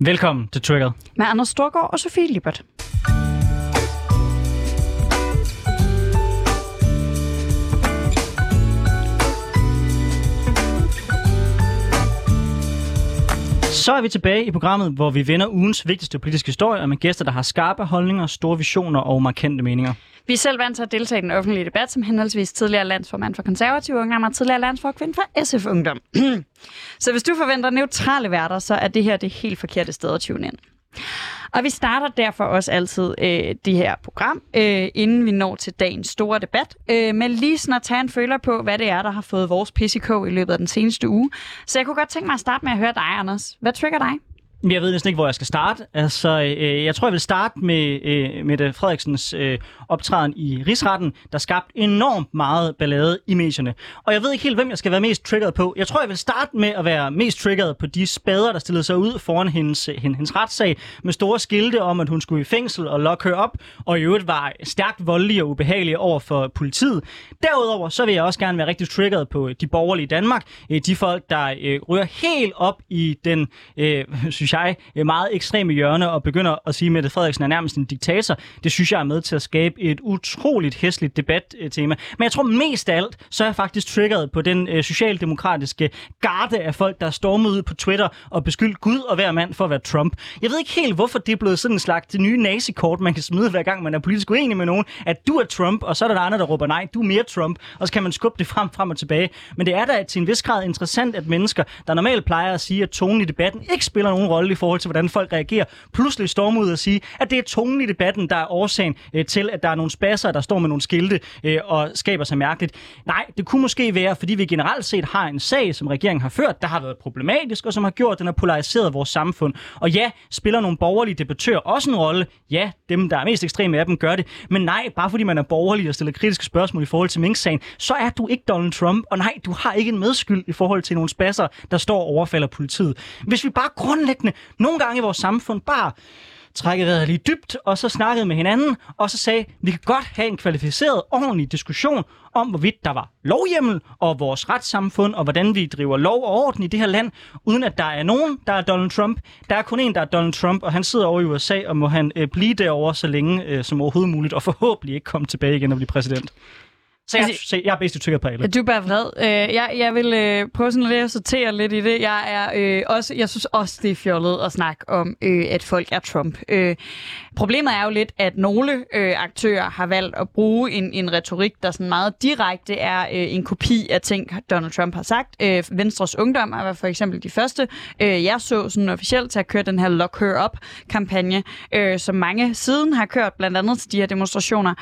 Velkommen til Triggered. Med Anders Storgård og Sofie Lippert. Så er vi tilbage i programmet, hvor vi vender ugens vigtigste politiske historie med gæster, der har skarpe holdninger, store visioner og markante meninger. Vi er selv vant til at deltage i den offentlige debat som henholdsvis tidligere landsformand for konservative ungdom og tidligere landsforkvinde for SF Ungdom. så hvis du forventer neutrale værter, så er det her det helt forkerte sted at tune ind. Og vi starter derfor også altid øh, det her program, øh, inden vi når til dagens store debat, øh, med lige sådan at tage en føler på, hvad det er, der har fået vores PCK i løbet af den seneste uge. Så jeg kunne godt tænke mig at starte med at høre dig, Anders. Hvad trigger dig? Jeg ved næsten ikke, hvor jeg skal starte. Altså, øh, jeg tror, jeg vil starte med øh, Mette Frederiksens øh, optræden i Rigsretten, der skabte enormt meget ballade i medierne. Og jeg ved ikke helt, hvem jeg skal være mest triggeret på. Jeg tror, jeg vil starte med at være mest triggeret på de spader, der stillede sig ud foran hendes, øh, hendes, hendes retssag, med store skilte om, at hun skulle i fængsel og lokke hende op, og i øvrigt var stærkt voldelige og ubehagelige over for politiet. Derudover så vil jeg også gerne være rigtig triggeret på de borgerlige i Danmark. Øh, de folk, der øh, ryger helt op i den, øh, synes jeg, meget ekstreme hjørne og begynder at sige, at Mette Frederiksen er nærmest en diktator. Det synes jeg er med til at skabe et utroligt hæsligt debattema. Men jeg tror mest af alt, så er jeg faktisk triggeret på den øh, socialdemokratiske garde af folk, der stormede ud på Twitter og beskyldt Gud og hver mand for at være Trump. Jeg ved ikke helt, hvorfor det er blevet sådan en slags det nye nazikort, man kan smide hver gang, man er politisk uenig med nogen, at du er Trump, og så er der, der andre, der råber nej, du er mere Trump, og så kan man skubbe det frem, frem og tilbage. Men det er da til en vis grad interessant, at mennesker, der normalt plejer at sige, at tonen i debatten ikke spiller nogen rolle i forhold til, hvordan folk reagerer, pludselig stormer ud og sige, at det er tonen i debatten, der er årsagen øh, til, at der er nogle spasser, der står med nogle skilte øh, og skaber sig mærkeligt. Nej, det kunne måske være, fordi vi generelt set har en sag, som regeringen har ført, der har været problematisk, og som har gjort, at den har polariseret vores samfund. Og ja, spiller nogle borgerlige debattører også en rolle. Ja, dem, der er mest ekstreme af dem, gør det. Men nej, bare fordi man er borgerlig og stiller kritiske spørgsmål i forhold til Mink-sagen, så er du ikke Donald Trump. Og nej, du har ikke en medskyld i forhold til nogle spasser, der står og overfalder politiet. Hvis vi bare grundlæggende nogle gange i vores samfund bare trækket vejret lige dybt, og så snakkede med hinanden, og så sagde, vi kan godt have en kvalificeret, ordentlig diskussion om, hvorvidt der var lovhjemmel og vores retssamfund, og hvordan vi driver lov og orden i det her land, uden at der er nogen, der er Donald Trump. Der er kun en, der er Donald Trump, og han sidder over i USA, og må han øh, blive derovre så længe øh, som overhovedet muligt, og forhåbentlig ikke komme tilbage igen og blive præsident. Så jeg, altså, se, jeg er bedst trigger på alle. Du er bare vred. Øh, jeg, jeg vil øh, prøve sådan lidt at sortere lidt i det. Jeg, er, øh, også, jeg synes også, det er fjollet at snakke om, øh, at folk er Trump. Øh, problemet er jo lidt, at nogle øh, aktører har valgt at bruge en, en retorik, der sådan meget direkte er øh, en kopi af ting, Donald Trump har sagt. Øh, Venstres Ungdom er for eksempel de første, øh, jeg så sådan officielt til at køre den her Lock Her Up-kampagne, øh, som mange siden har kørt, blandt andet til de her demonstrationer.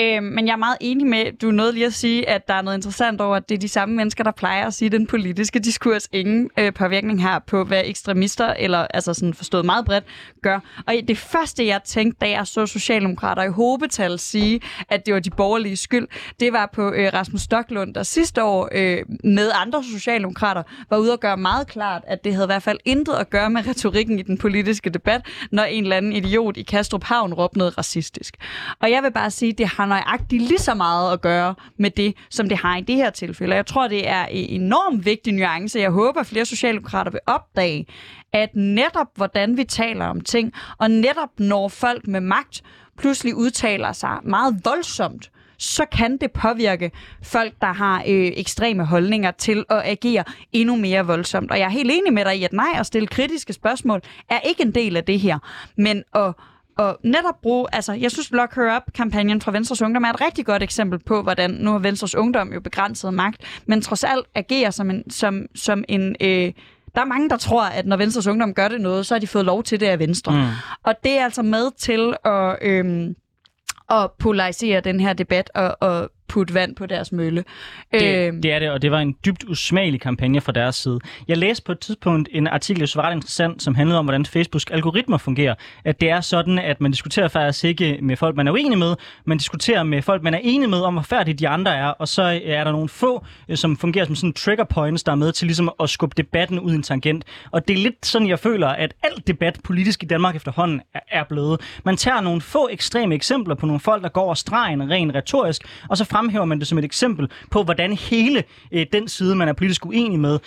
Øh, men jeg er meget enig med, du nåede lige at sige, at der er noget interessant over, at det er de samme mennesker, der plejer at sige, at den politiske diskurs ingen øh, påvirkning har på, hvad ekstremister, eller altså sådan forstået meget bredt, gør. Og det første, jeg tænkte, da jeg så Socialdemokrater i hobetal sige, at det var de borgerlige skyld, det var på øh, Rasmus Stocklund, der sidste år øh, med andre Socialdemokrater var ude at gøre meget klart, at det havde i hvert fald intet at gøre med retorikken i den politiske debat, når en eller anden idiot i Kastrup Havn råbte noget racistisk. Og jeg vil bare sige, at det har nøjagtigt lige så meget at gøre med det, som det har i det her tilfælde. Jeg tror, det er en enormt vigtig nuance. Jeg håber, at flere socialdemokrater vil opdage, at netop hvordan vi taler om ting, og netop når folk med magt pludselig udtaler sig meget voldsomt, så kan det påvirke folk, der har øh, ekstreme holdninger til at agere endnu mere voldsomt. Og jeg er helt enig med dig i, at nej, at stille kritiske spørgsmål er ikke en del af det her. Men at og netop bruge, altså jeg synes Lock Her Up-kampagnen fra Venstres Ungdom er et rigtig godt eksempel på, hvordan nu har Venstres Ungdom jo begrænset magt, men trods alt agerer som en, som, som en øh, der er mange, der tror, at når Venstres Ungdom gør det noget, så har de fået lov til det af Venstre. Mm. Og det er altså med til at, øhm, at polarisere den her debat og, og putte vand på deres mølle. Det, øh, det er det, og det var en dybt usmagelig kampagne fra deres side. Jeg læste på et tidspunkt en artikel, som var ret interessant, som handlede om, hvordan Facebooks algoritmer fungerer. At det er sådan, at man diskuterer faktisk ikke med folk, man er uenig med, man diskuterer med folk, man er enig med om, hvor færdige de andre er, og så er der nogle få, øh, som fungerer som sådan trigger points, der er med til ligesom at skubbe debatten ud i en tangent. Og det er lidt sådan, jeg føler, at alt debat politisk i Danmark efterhånden er blevet. Man tager nogle få ekstreme eksempler på nogle folk, der går over stregen rent retorisk, og så fremhæver man det som et eksempel på, hvordan hele øh, den side, man er politisk uenig med,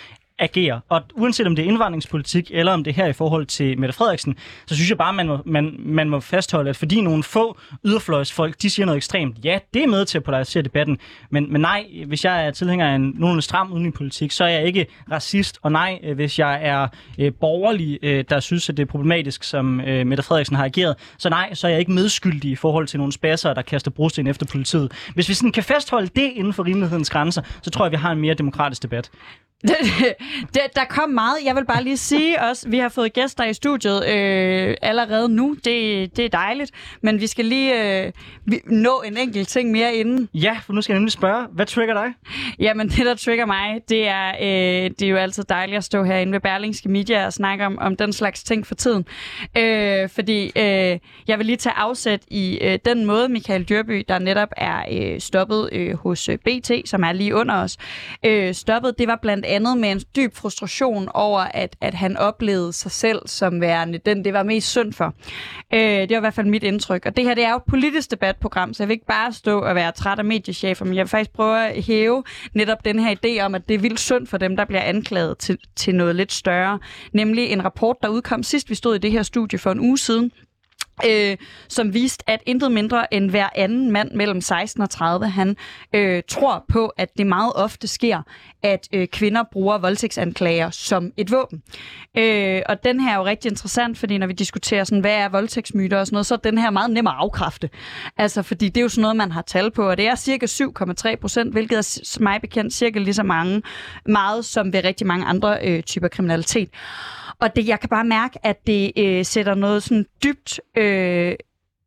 agerer. Og uanset om det er indvandringspolitik, eller om det er her i forhold til Mette Frederiksen, så synes jeg bare, man må, man, man må fastholde, at fordi nogle få yderfløjsfolk, de siger noget ekstremt, ja, det er med til at polarisere debatten, men, men nej, hvis jeg er tilhænger af en nogenlunde stram udenrigspolitik, så er jeg ikke racist, og nej, øh, hvis jeg er øh, borgerlig, øh, der synes, at det er problematisk, som øh, Mette Frederiksen har ageret, så nej, så er jeg ikke medskyldig i forhold til nogle spasser, der kaster brosten efter politiet. Hvis vi sådan kan fastholde det inden for rimelighedens grænser, så tror jeg, vi har en mere demokratisk debat. Det, det, der kom meget. Jeg vil bare lige sige også, vi har fået gæster i studiet øh, allerede nu. Det, det er dejligt. Men vi skal lige øh, vi, nå en enkelt ting mere inden. Ja, for nu skal jeg nemlig spørge, hvad trigger dig? Jamen, det der trigger mig, det er, øh, det er jo altid dejligt at stå herinde ved Berlingske Media og snakke om, om den slags ting for tiden. Øh, fordi øh, jeg vil lige tage afsæt i øh, den måde, Michael Dyrby, der netop er øh, stoppet øh, hos øh, BT, som er lige under os, øh, stoppet. Det var blandt andet med en dyb frustration over, at, at han oplevede sig selv som værende den, det var mest synd for. Øh, det var i hvert fald mit indtryk. Og det her det er jo et politisk debatprogram, så jeg vil ikke bare stå og være træt af mediechefer, men jeg vil faktisk prøve at hæve netop den her idé om, at det er vildt synd for dem, der bliver anklaget til, til noget lidt større. Nemlig en rapport, der udkom sidst, vi stod i det her studie for en uge siden, øh, som viste, at intet mindre end hver anden mand mellem 16 og 30, han øh, tror på, at det meget ofte sker, at øh, kvinder bruger voldtægtsanklager som et våben. Øh, og den her er jo rigtig interessant, fordi når vi diskuterer, sådan, hvad er voldtægtsmyter og sådan noget, så er den her meget nem at afkræfte. Altså, fordi det er jo sådan noget, man har tal på, og det er cirka 7,3 procent, hvilket er mig bekendt cirka lige så mange, meget som ved rigtig mange andre øh, typer kriminalitet. Og det, jeg kan bare mærke, at det øh, sætter noget sådan dybt øh,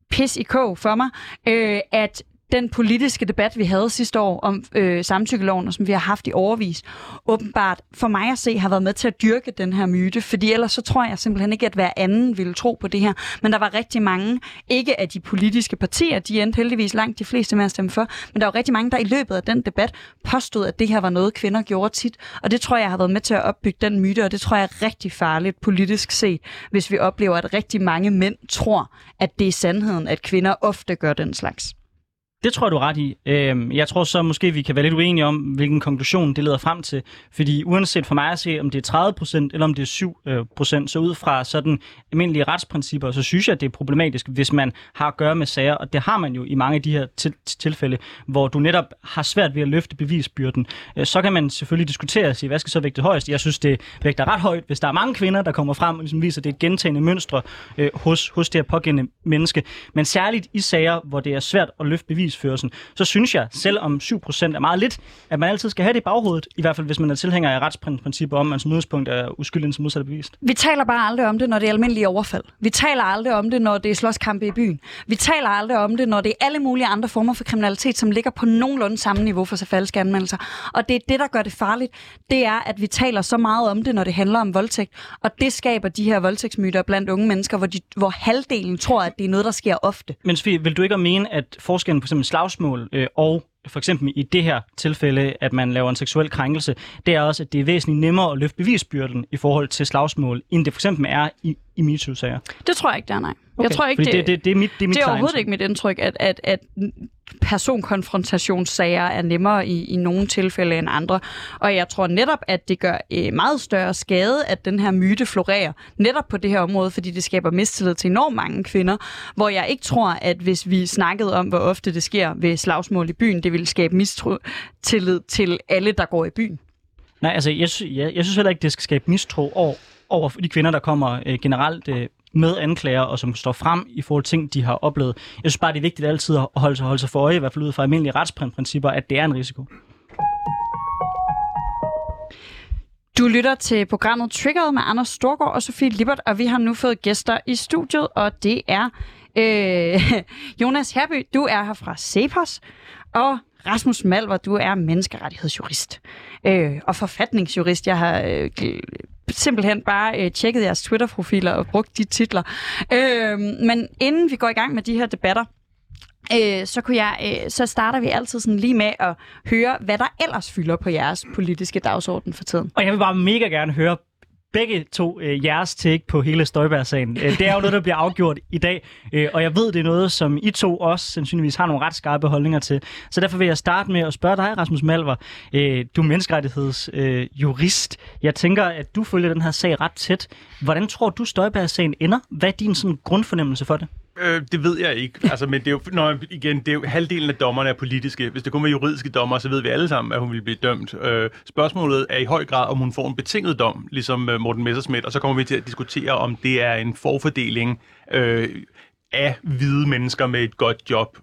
pis i kog for mig, øh, at den politiske debat, vi havde sidste år om øh, samtykkeloven, og som vi har haft i overvis, åbenbart for mig at se har været med til at dyrke den her myte, fordi ellers så tror jeg simpelthen ikke, at hver anden ville tro på det her. Men der var rigtig mange, ikke af de politiske partier, de endte heldigvis langt de fleste med at stemme for, men der var rigtig mange, der i løbet af den debat påstod, at det her var noget, kvinder gjorde tit. Og det tror jeg har været med til at opbygge den myte, og det tror jeg er rigtig farligt politisk set, hvis vi oplever, at rigtig mange mænd tror, at det er sandheden, at kvinder ofte gør den slags. Det tror jeg, du er ret i. Øhm, jeg tror så måske, vi kan være lidt uenige om, hvilken konklusion det leder frem til. Fordi uanset for mig at se, om det er 30 procent eller om det er 7 øh, procent, så ud fra sådan almindelige retsprincipper, så synes jeg, at det er problematisk, hvis man har at gøre med sager, og det har man jo i mange af de her tilfælde, hvor du netop har svært ved at løfte bevisbyrden. Øh, så kan man selvfølgelig diskutere og sige, hvad skal så vægte højst? Jeg synes, det vægter ret højt, hvis der er mange kvinder, der kommer frem og ligesom viser, at det er et gentagende mønstre øh, hos, hos det her pågældende menneske. Men særligt i sager, hvor det er svært at løfte bevis bevisførelsen, så synes jeg, selvom 7% er meget lidt, at man altid skal have det i baghovedet, i hvert fald hvis man er tilhænger af retsprincipper om, at man som udgangspunkt er uskyldig indtil modsat bevist. Vi taler bare aldrig om det, når det er almindelige overfald. Vi taler aldrig om det, når det er slåskampe i byen. Vi taler aldrig om det, når det er alle mulige andre former for kriminalitet, som ligger på nogenlunde samme niveau for så falske anmeldelser. Og det er det, der gør det farligt. Det er, at vi taler så meget om det, når det handler om voldtægt. Og det skaber de her voldtægtsmyter blandt unge mennesker, hvor, de, hvor halvdelen tror, at det er noget, der sker ofte. Men Sofie, vil du ikke mene, at forskellen på slagsmål øh, og for eksempel i det her tilfælde, at man laver en seksuel krænkelse, det er også, at det er væsentligt nemmere at løfte bevisbyrden i forhold til slagsmål, end det for eksempel er i, i MeToo-sager. Det tror jeg ikke, det er, nej. Okay, jeg tror ikke, det, det, det, det, er mit, det er, mit det er overhovedet ikke mit indtryk, at, at, at personkonfrontationssager er nemmere i, i nogle tilfælde end andre. Og jeg tror netop, at det gør øh, meget større skade, at den her myte florerer netop på det her område, fordi det skaber mistillid til enormt mange kvinder, hvor jeg ikke tror, at hvis vi snakkede om, hvor ofte det sker ved slagsmål i byen, det ville skabe mistillid til alle, der går i byen. Nej, altså jeg, jeg, jeg synes heller ikke, det skal skabe mistro over, over de kvinder, der kommer øh, generelt øh, med anklager, og som står frem i forhold til ting, de har oplevet. Jeg synes bare, det er vigtigt altid at holde sig, holde sig for øje, i hvert fald ud fra almindelige retsprincipper, at det er en risiko. Du lytter til programmet Triggered med Anders Storgård og Sofie Lippert, og vi har nu fået gæster i studiet, og det er øh, Jonas Herby, du er her fra Cepos, og Rasmus Malver, du er menneskerettighedsjurist øh, og forfatningsjurist. Jeg har øh, simpelthen bare øh, tjekket jeres Twitter-profiler og brugt de titler. Øh, men inden vi går i gang med de her debatter, øh, så, kunne jeg, øh, så starter vi altid sådan lige med at høre, hvad der ellers fylder på jeres politiske dagsorden for tiden. Og jeg vil bare mega gerne høre begge to øh, jeres take på hele Støjbær-sagen. Øh, det er jo noget, der bliver afgjort i dag, øh, og jeg ved, det er noget, som I to også sandsynligvis har nogle ret skarpe holdninger til. Så derfor vil jeg starte med at spørge dig, Rasmus Malver. Øh, du er menneskerettighedsjurist. Øh, jurist. jeg tænker, at du følger den her sag ret tæt. Hvordan tror du, Støjbær-sagen ender? Hvad er din sådan, grundfornemmelse for det? Øh, det ved jeg ikke. Altså, men det er jo, når, igen, det er jo, halvdelen af dommerne er politiske. Hvis det kun var juridiske dommer, så ved vi alle sammen, at hun vil blive dømt. Øh, spørgsmålet er i høj grad, om hun får en betinget dom, ligesom øh, Morten Messerschmidt, og så kommer vi til at diskutere, om det er en forfordeling øh, af hvide mennesker med et godt job,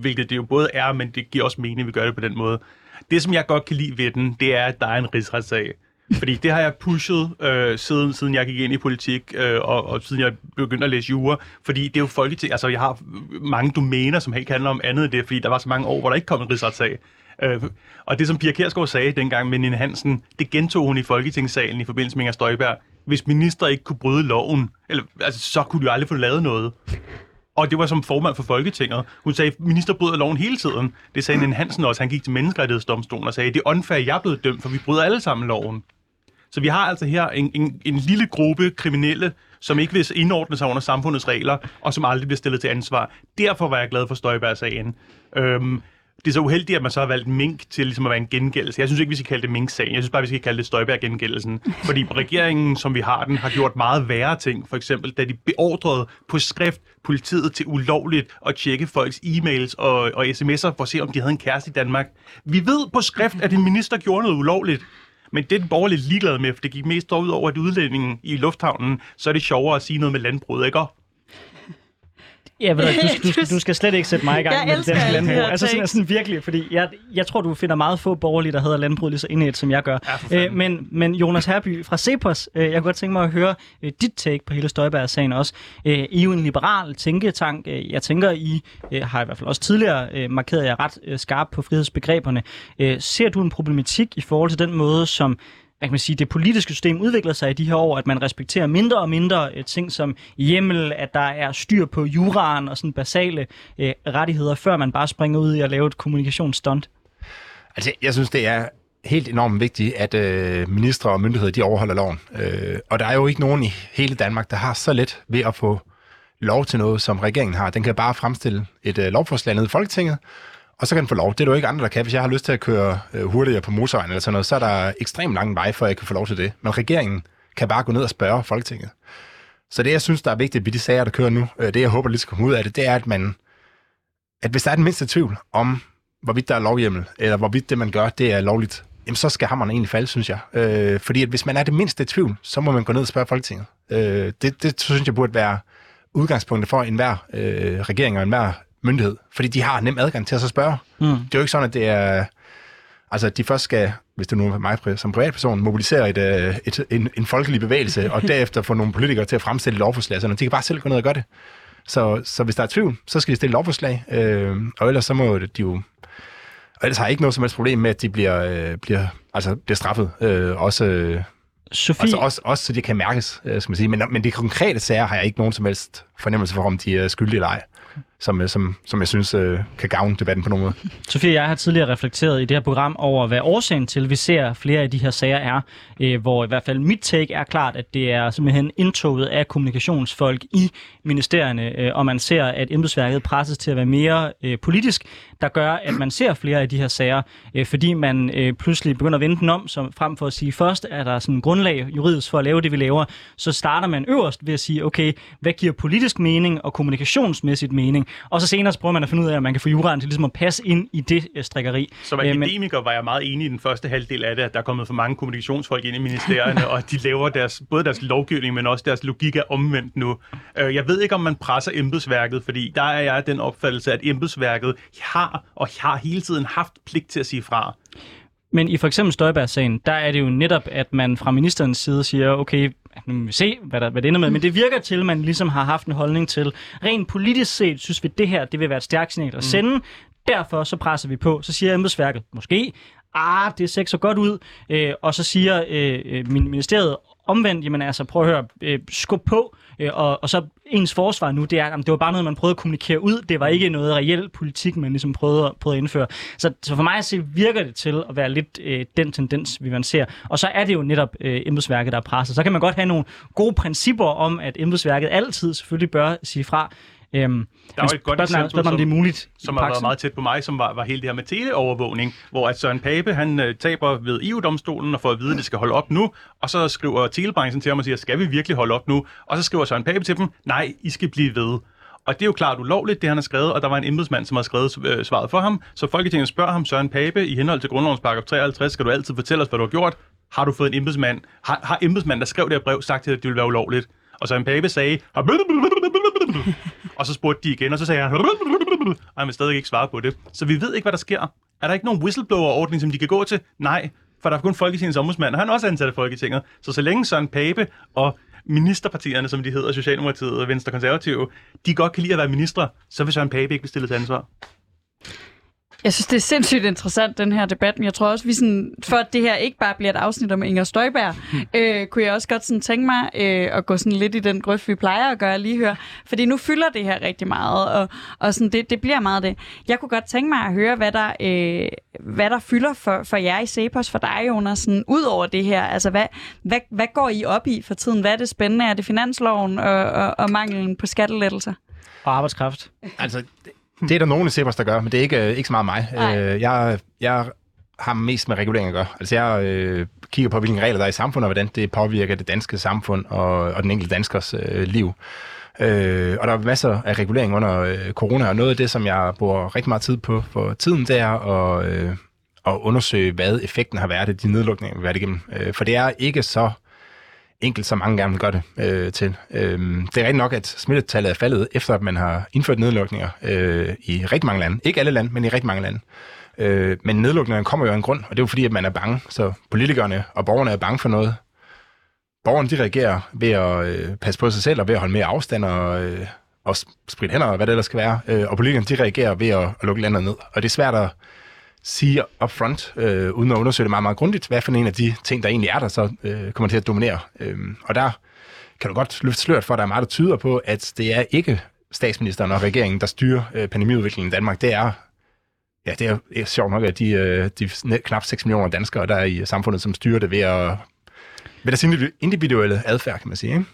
hvilket det jo både er, men det giver også mening, at vi gør det på den måde. Det, som jeg godt kan lide ved den, det er, at der er en rigsretssag. Fordi det har jeg pushet øh, siden, siden jeg gik ind i politik, øh, og, og siden jeg begyndte at læse jura. Fordi det er jo folketing. Altså, jeg har mange domæner, som helt handler om andet end det, fordi der var så mange år, hvor der ikke kom en rigsretssag. Øh, og det, som Pia Kjærsgaard sagde dengang med Nina Hansen, det gentog hun i Folketingssalen i forbindelse med Inger Støjberg. Hvis minister ikke kunne bryde loven, eller, altså, så kunne de jo aldrig få lavet noget. Og det var som formand for Folketinget. Hun sagde, at minister bryder loven hele tiden. Det sagde Nina Hansen også. Han gik til menneskerettighedsdomstolen og sagde, det er unfair, jeg er blevet dømt, for vi bryder alle sammen loven. Så vi har altså her en, en, en lille gruppe kriminelle, som ikke vil indordne sig under samfundets regler, og som aldrig bliver stillet til ansvar. Derfor var jeg glad for Støjberg-sagen. Øhm, det er så uheldigt, at man så har valgt mink til ligesom at være en gengældelse. Jeg synes ikke, vi skal kalde det mink-sagen. Jeg synes bare, vi skal kalde det Støjberg-gengældelsen. Fordi regeringen, som vi har den, har gjort meget værre ting. For eksempel, da de beordrede på skrift politiet til ulovligt at tjekke folks e-mails og, og sms'er for at se, om de havde en kæreste i Danmark. Vi ved på skrift, at en minister gjorde noget ulovligt. Men det er den borgerlige ligeglad med, for det gik mest ud over, at udlændingen i lufthavnen, så er det sjovere at sige noget med landbruget, ikke? Ja, ved du, du, du, du skal slet ikke sætte mig i gang jeg med det danske landbrug. Altså sådan, sådan virkelig, fordi jeg, jeg tror, du finder meget få borgerlige, der hedder landbrug lige så indet, som jeg gør. Ja, øh, men, men Jonas Herby fra Cepos, øh, jeg kunne godt tænke mig at høre øh, dit take på hele Støjberg-sagen også. Øh, I er jo en liberal tænketank. Øh, jeg tænker, I øh, har i hvert fald også tidligere øh, markeret jer ret øh, skarpt på frihedsbegreberne. Øh, ser du en problematik i forhold til den måde, som hvad kan man sige, det politiske system udvikler sig i de her år, at man respekterer mindre og mindre uh, ting som hjemmel, at der er styr på juraen og sådan basale øh, rettigheder, før man bare springer ud i at lave et kommunikationsstunt? Altså, jeg synes, det er helt enormt vigtigt, at øh, ministre og myndigheder, de overholder loven. Øh, og der er jo ikke nogen i hele Danmark, der har så let ved at få lov til noget, som regeringen har. Den kan bare fremstille et øh, lovforslag ned i Folketinget, og så kan den få lov. Det er du ikke andre, der kan. Hvis jeg har lyst til at køre øh, hurtigere på motorvejen eller sådan noget, så er der ekstremt lang vej, før jeg kan få lov til det. Men regeringen kan bare gå ned og spørge Folketinget. Så det, jeg synes, der er vigtigt ved de sager, der kører nu, øh, det jeg håber lidt skal komme ud af det, det er, at man, at hvis der er den mindste tvivl om, hvorvidt der er lovhjemmel, eller hvorvidt det, man gør, det er lovligt, jamen så skal hammeren egentlig falde, synes jeg. Øh, fordi at hvis man er det mindste tvivl, så må man gå ned og spørge Folketinget. Øh, det, det synes jeg burde være udgangspunktet for enhver øh, regering og enhver myndighed, fordi de har nem adgang til at så spørge. Mm. Det er jo ikke sådan, at det er... Altså, de først skal, hvis det nu er mig som privatperson, mobilisere et, øh, et, en, en folkelig bevægelse, og derefter få nogle politikere til at fremstille lovforslag. Sådan, de kan bare selv gå ned og gøre det. Så, så hvis der er tvivl, så skal de stille lovforslag, øh, og ellers så må de jo... Og ellers har jeg ikke noget som helst problem med, at de bliver, øh, bliver, altså, bliver straffet. Øh, også, øh, Sofie... Altså også, også så de kan mærkes, øh, skal man sige. Men, men de konkrete sager har jeg ikke nogen som helst fornemmelse for, om de er skyldige eller ej som, øh, som, som jeg synes øh, kan gavne debatten på nogen måde. Sofie jeg har tidligere reflekteret i det her program over, hvad årsagen til, at vi ser flere af de her sager er, øh, hvor i hvert fald mit take er klart, at det er simpelthen indtoget af kommunikationsfolk i ministerierne, øh, og man ser, at embedsværket presses til at være mere øh, politisk, der gør, at man ser flere af de her sager, øh, fordi man øh, pludselig begynder at vende den om, som frem for at sige, først er der sådan en grundlag juridisk for at lave det, vi laver, så starter man øverst ved at sige, okay, hvad giver politisk mening og kommunikationsmæssigt mening? Og så senere så prøver man at finde ud af, at man kan få juraen til ligesom at passe ind i det øh, strikkeri. Som akademiker var jeg meget enig i den første halvdel af det, at der er kommet for mange kommunikationsfolk ind i ministerierne, og de laver deres, både deres lovgivning, men også deres logik er omvendt nu. Øh, jeg ved ikke, om man presser embedsværket, fordi der er jeg den opfattelse, at embedsværket har og har hele tiden haft pligt til at sige fra. Men i for eksempel Støjberg-sagen, der er det jo netop, at man fra ministerens side siger, okay, nu må vi se, hvad, der, hvad det ender med, men det virker til, at man ligesom har haft en holdning til, rent politisk set, synes vi, at det her, det vil være et stærkt signal at mm. sende, mm. derfor så presser vi på, så siger embedsværket, måske, ah, det ser ikke så godt ud, øh, og så siger øh, øh ministeriet, omvendt, jamen altså, prøv at høre, øh, skub på, øh, og, og så ens forsvar nu, det er, at det var bare noget, man prøvede at kommunikere ud. Det var ikke noget reelt politik, man ligesom prøvede, prøvede at indføre. Så, så for mig at se, virker det til at være lidt øh, den tendens, vi man ser. Og så er det jo netop øh, embedsværket, der er presset. Så kan man godt have nogle gode principper om, at embedsværket altid selvfølgelig bør sige fra. Øhm, Der er jo et godt eksempel, spørgsmålet, om det er muligt som har været meget tæt på mig, som var, var hele det her med teleovervågning, hvor at Søren Pape, han øh, taber ved EU-domstolen og får at vide, at det skal holde op nu, og så skriver telebranchen til ham og siger, skal vi virkelig holde op nu? Og så skriver Søren Pape til dem, nej, I skal blive ved. Og det er jo klart ulovligt, det han har skrevet, og der var en embedsmand, som har skrevet øh, svaret for ham. Så Folketinget spørger ham, Søren Pape, i henhold til grundlovens paragraf 53, skal du altid fortælle os, hvad du har gjort. Har du fået en embedsmand? Har, har embedsmanden, der skrev det her brev, sagt til dig, at det ville være ulovligt? Og Søren Pape sagde, og så spurgte de igen, og så sagde han, og han vil stadig ikke svare på det. Så vi ved ikke, hvad der sker. Er der ikke nogen whistleblower-ordning, som de kan gå til? Nej, for der er kun Folketingets ombudsmand, og han er også ansat af Folketinget. Så så længe Søren Pape og ministerpartierne, som de hedder, Socialdemokratiet og Venstre Konservative, de godt kan lide at være ministre, så vil Søren Pape ikke blive stillet til ansvar. Jeg synes, det er sindssygt interessant, den her debat, men jeg tror også, vi sådan, for at det her ikke bare bliver et afsnit om Inger Støjberg, øh, kunne jeg også godt sådan tænke mig øh, at gå sådan lidt i den grøft, vi plejer at gøre lige her. Fordi nu fylder det her rigtig meget, og, og sådan, det, det bliver meget det. Jeg kunne godt tænke mig at høre, hvad der, øh, hvad der fylder for, for jer i Cepos, for dig, Jonas, sådan, ud over det her. Altså, hvad, hvad, hvad går I op i for tiden? Hvad er det spændende? Er det finansloven og, og, og manglen på skattelettelser? Og arbejdskraft. Altså, det, er der nogen i Cepos, der gør, men det er ikke, ikke så meget mig. Øh, jeg, jeg har mest med regulering at gøre. Altså, jeg øh, kigger på, hvilke regler der er i samfundet, og hvordan det påvirker det danske samfund og, og den enkelte danskers øh, liv. Øh, og der er masser af regulering under øh, corona, og noget af det, som jeg bruger rigtig meget tid på for tiden, det er at, øh, at undersøge, hvad effekten har været af de nedlukninger, vi har været igennem. Øh, for det er ikke så enkelt, som mange gerne vil gøre det øh, til. Øh, det er rigtigt nok, at smittetallet er faldet, efter at man har indført nedlukninger øh, i rigtig mange lande. Ikke alle lande, men i rigtig mange lande. Øh, men nedlukningerne kommer jo af en grund, og det er jo fordi, at man er bange. Så politikerne og borgerne er bange for noget. Borgerne, de reagerer ved at øh, passe på sig selv, og ved at holde mere afstand og, øh, og spritte hænder, og hvad det ellers skal være. Øh, og politikerne, de reagerer ved at, at lukke landet ned. Og det er svært at sige upfront, øh, uden at undersøge det meget, meget grundigt, hvad for en af de ting, der egentlig er der, så øh, kommer til at dominere. Øh, og der kan du godt løfte sløret for, at der er meget, der tyder på, at det er ikke statsministeren og regeringen, der styrer øh, pandemiudviklingen i Danmark. Det er, ja, det er, det er sjovt nok, at de, øh, de knap 6 millioner danskere, der er i samfundet, som styrer det ved at ved deres individuelle adfærd, kan man sige. Ikke?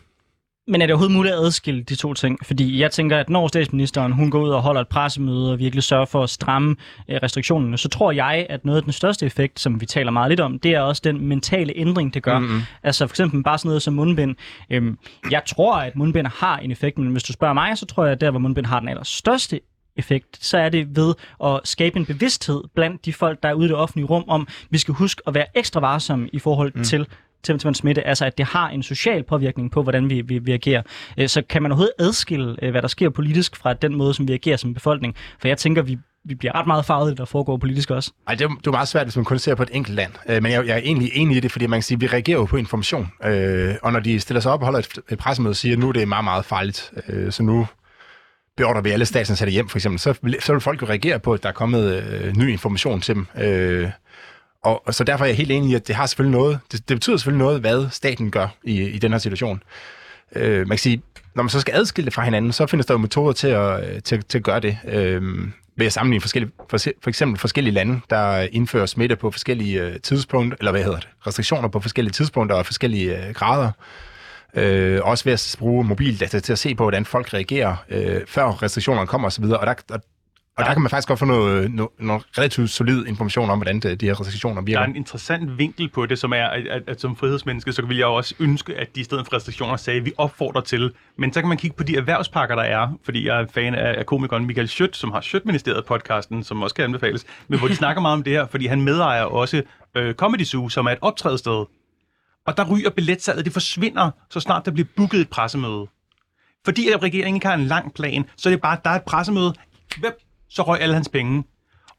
Men er det overhovedet muligt at adskille de to ting? Fordi jeg tænker, at når statsministeren hun går ud og holder et pressemøde og virkelig sørger for at stramme øh, restriktionerne, så tror jeg, at noget af den største effekt, som vi taler meget lidt om, det er også den mentale ændring, det gør. Mhm. Altså for eksempel bare sådan noget som mundbind. Øhm, jeg tror, at mundbind har en effekt, men hvis du spørger mig, så tror jeg, at der, hvor mundbind har den allerstørste effekt, så er det ved at skabe en bevidsthed blandt de folk, der er ude i det offentlige rum, om, vi skal huske at være ekstra varsomme i forhold mm. til til, til man smitte, altså at det har en social påvirkning på, hvordan vi, vi, vi agerer. Øh, så kan man overhovedet adskille, øh, hvad der sker politisk fra den måde, som vi agerer som befolkning? For jeg tænker, vi, vi bliver ret meget farvet, der foregår politisk også. Ej, det er, det er meget svært, hvis man kun ser på et enkelt land. Øh, men jeg, jeg er egentlig enig i det, fordi man kan sige, at vi reagerer jo på information. Øh, og når de stiller sig op og holder et, et pressemøde og siger, at nu er det meget, meget farligt, øh, så nu beordrer vi alle statsansatte hjem, for eksempel, så, så vil folk jo reagere på, at der er kommet øh, ny information til dem. Øh, og, og så derfor er jeg helt enig i, at det har selvfølgelig noget, det, det betyder selvfølgelig noget, hvad staten gør i, i den her situation. Øh, man kan sige, når man så skal adskille det fra hinanden, så findes der jo metoder til at, øh, til, til at gøre det. Øh, ved at sammenligne forskellige, for, for eksempel forskellige lande, der indfører smitte på forskellige øh, tidspunkter, eller hvad hedder det, restriktioner på forskellige tidspunkter og forskellige øh, grader. Øh, også ved at bruge mobildata til at se på, hvordan folk reagerer, øh, før restriktionerne kommer osv. Og der, og, og der kan man faktisk godt få noget, noget, noget relativt solid information om, hvordan det, de her restriktioner Der virker. er en interessant vinkel på det, som er, at, at, at som frihedsmenneske, så vil jeg jo også ønske, at de i stedet for restriktioner sagde, at vi opfordrer til. Men så kan man kigge på de erhvervspakker, der er, fordi jeg er fan af, af komikeren Michael Schødt, som har Schødt-ministeriet podcasten, som også kan anbefales, men hvor de snakker meget om det her, fordi han medejer også øh, Comedy Zoo, som er et optrædested. Og der ryger billetsalget, det forsvinder, så snart der bliver booket et pressemøde. Fordi at regeringen ikke har en lang plan, så er det bare, der er et pressemøde, hvem, så røg alle hans penge.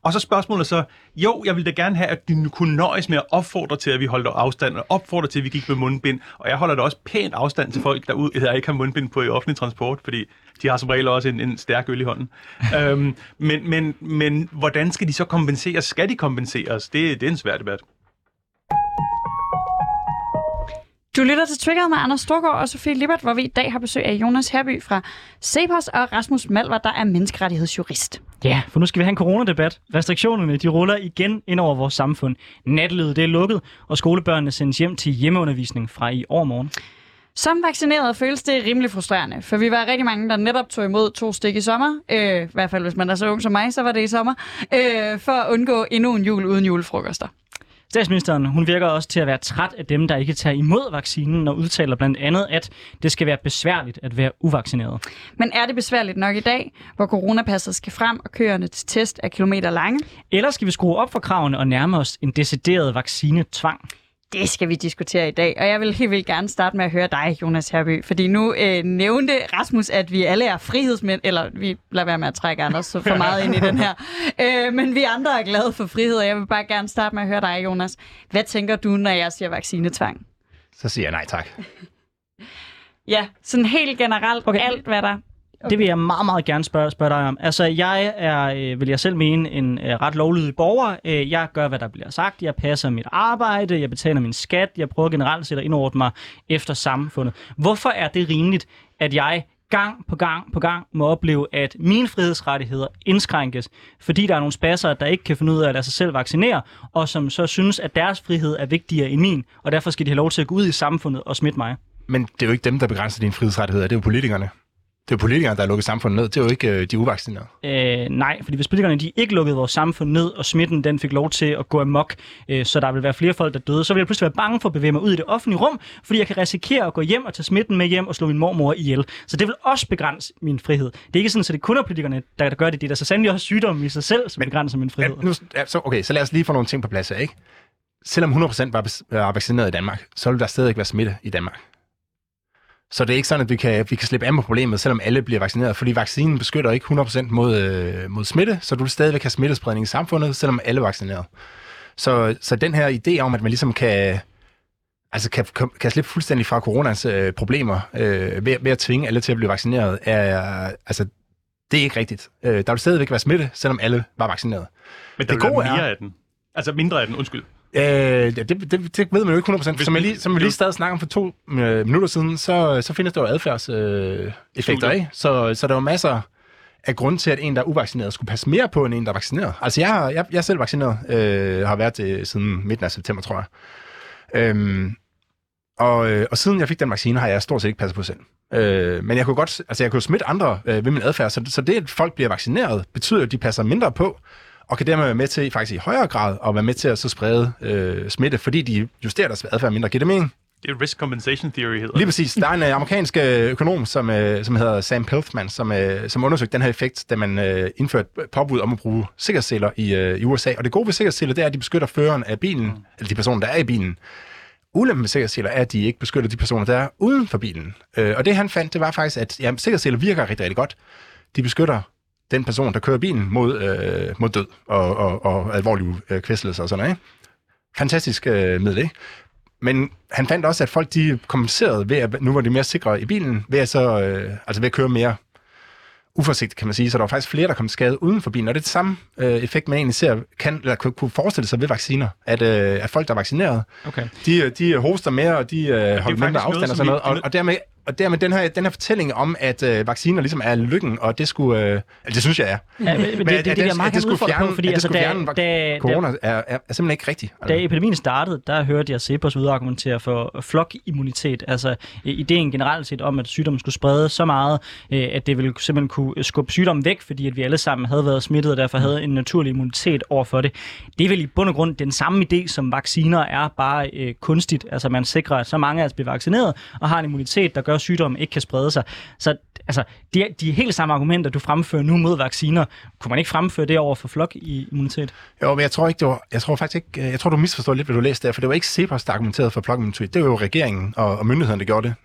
Og så spørgsmålet så, jo, jeg ville da gerne have, at de kunne nøjes med at opfordre til, at vi holder afstand, og opfordre til, at vi gik med mundbind. Og jeg holder da også pænt afstand til folk, der, ud, der ikke har mundbind på i offentlig transport, fordi de har som regel også en, en stærk øl i hånden. øhm, men, men, men hvordan skal de så kompenseres? Skal de kompenseres? Det, det er en svær debat. Du lytter til Trigger med Anders Storgård og Sofie Libert, hvor vi i dag har besøg af Jonas Herby fra Cepos og Rasmus Malvar, der er menneskerettighedsjurist. Ja, for nu skal vi have en coronadebat. Restriktionerne, de ruller igen ind over vores samfund. Nattelivet, det er lukket, og skolebørnene sendes hjem til hjemmeundervisning fra i overmorgen. Som vaccineret føles det rimelig frustrerende, for vi var rigtig mange, der netop tog imod to stik i sommer. Øh, I hvert fald, hvis man er så ung som mig, så var det i sommer. Øh, for at undgå endnu en jul uden julefrokoster. Statsministeren hun virker også til at være træt af dem, der ikke tager imod vaccinen, og udtaler blandt andet, at det skal være besværligt at være uvaccineret. Men er det besværligt nok i dag, hvor coronapasset skal frem og køerne til test er kilometer lange? Eller skal vi skrue op for kravene og nærme os en decideret vaccinetvang? Det skal vi diskutere i dag, og jeg vil helt vildt gerne starte med at høre dig, Jonas Herby, fordi nu øh, nævnte Rasmus, at vi alle er frihedsmænd, eller vi lader være med at trække Anders så for meget ind i den her, øh, men vi andre er glade for frihed, og jeg vil bare gerne starte med at høre dig, Jonas. Hvad tænker du, når jeg siger vaccinetvang? Så siger jeg nej tak. Ja, sådan helt generelt, Okay. okay. alt hvad der... Okay. Det vil jeg meget, meget gerne spørge, spørge dig om. Altså, jeg er, øh, vil jeg selv mene, en øh, ret lovlydig borger. Øh, jeg gør, hvad der bliver sagt. Jeg passer mit arbejde. Jeg betaler min skat. Jeg prøver generelt set at indordne mig efter samfundet. Hvorfor er det rimeligt, at jeg gang på gang på gang må opleve, at mine frihedsrettigheder indskrænkes, fordi der er nogle spasser, der ikke kan finde ud af at lade sig selv vaccinere, og som så synes, at deres frihed er vigtigere end min, og derfor skal de have lov til at gå ud i samfundet og smitte mig. Men det er jo ikke dem, der begrænser dine frihedsrettigheder. Det er jo politikerne. Det er jo politikerne, der har lukket samfundet ned. Det er jo ikke øh, de uvaccinerede. Øh, nej, fordi hvis politikerne de ikke lukkede vores samfund ned, og smitten den fik lov til at gå amok, øh, så der vil være flere folk, der døde, så vil jeg pludselig være bange for at bevæge mig ud i det offentlige rum, fordi jeg kan risikere at gå hjem og tage smitten med hjem og slå min mormor ihjel. Så det vil også begrænse min frihed. Det er ikke sådan, at det kun er politikerne, der, der gør det. Det er der så sandelig også sygdomme i sig selv, som Men- begrænser min frihed. Ja, nu, så, okay, så lad os lige få nogle ting på plads her, ikke? Selvom 100% var, var vaccineret i Danmark, så vil der stadig ikke være smitte i Danmark. Så det er ikke sådan, at vi kan, vi kan slippe af med problemet, selvom alle bliver vaccineret, fordi vaccinen beskytter ikke 100% mod, øh, mod smitte, så du vil stadigvæk have smittespredning i samfundet, selvom alle er vaccineret. Så, så den her idé om, at man ligesom kan, altså kan, kan, kan slippe fuldstændig fra coronas øh, problemer øh, ved, ved at tvinge alle til at blive vaccineret, er, altså, det er ikke rigtigt. Øh, der vil stadigvæk være smitte, selvom alle var vaccineret. Men der Det gode være er- mere af den. Altså mindre af den, undskyld. Øh, ja, det, det, det ved man jo ikke 100%. Hvis Som jeg vi- lige, som jeg lige stadig snakker om for to øh, minutter siden, så, så findes der jo adfærdseffekter, øh, effekter, ikke? Så, så der er jo masser af grund til, at en, der er uvaccineret, skulle passe mere på, end en, der er vaccineret. Altså, jeg, har- jeg, jeg er selv vaccineret, øh, har været det siden midten af september, tror jeg. Øhm, og, øh, og siden jeg fik den vaccine, har jeg stort set ikke passet på selv. Øh, men jeg kunne godt, altså jeg kunne smitte andre øh, ved min adfærd, så, så det, at folk bliver vaccineret, betyder, at de passer mindre på, og kan dermed være med til faktisk i højere grad at være med til at så sprede øh, smitte, fordi de justerer deres adfærd mindre. Giver det mening? Det er risk compensation theory, hedder Lige præcis. Der er en øh, amerikansk øh, økonom, som, øh, som hedder Sam Peltzman, som, øh, som undersøgte den her effekt, da man øh, indførte påbud om at bruge sikkerhedsseler i, øh, i USA. Og det gode ved sikkerhedsseler, det er, at de beskytter føreren af bilen, eller de personer, der er i bilen. Ulempen med sikkerhedsseler er, at de ikke beskytter de personer, der er uden for bilen. Øh, og det han fandt, det var faktisk, at ja, sikkerhedsseler virker rigtig, rigtig godt. De beskytter den person, der kører bilen mod, øh, mod død og, og, og alvorlige øh, kvæstelser og sådan noget. Ikke? Fantastisk øh, middel, ikke? Men han fandt også, at folk de kompenserede ved, at nu var de mere sikre i bilen, ved at, så, øh, altså ved at køre mere uforsigtigt, kan man sige. Så der var faktisk flere, der kom til skade uden for bilen. Og det er det samme øh, effekt, man egentlig ser, kan, eller kunne, forestille sig ved vacciner. At, øh, at folk, der er vaccineret, Okay. de, de hoster mere, og de øh, holder mindre noget, afstand og som sådan noget. Og, og dermed, og dermed den her, den her fortælling om, at øh, vacciner ligesom er lykken, og det skulle... Øh, altså, det synes jeg er. Ja, men, men det, det, det, at det, det, at meget gerne skulle udfordre fjerne, på, fordi at det altså, da, fjerne da, da, corona er, er, er simpelthen ikke rigtigt. Altså. Da epidemien startede, der hørte jeg Cepos ude og argumentere for flokimmunitet. Altså øh, ideen generelt set om, at sygdommen skulle sprede så meget, øh, at det ville simpelthen kunne skubbe sygdommen væk, fordi at vi alle sammen havde været smittet og derfor havde en naturlig immunitet over for det. Det er vel i bund og grund den samme idé, som vacciner er, bare øh, kunstigt. Altså man sikrer, at så mange af os bliver vaccineret og har en immunitet, der gør, at sygdommen ikke kan sprede sig. Så altså, de, de helt samme argumenter, du fremfører nu mod vacciner, kunne man ikke fremføre det over for flokimmunitet? Jo, men jeg tror ikke, det var, jeg tror faktisk ikke, jeg tror, du misforstår lidt, hvad du læste der, for det var ikke Cepos, der argumenterede for plug immunitet. Det var jo regeringen og, og myndighederne, der gjorde det.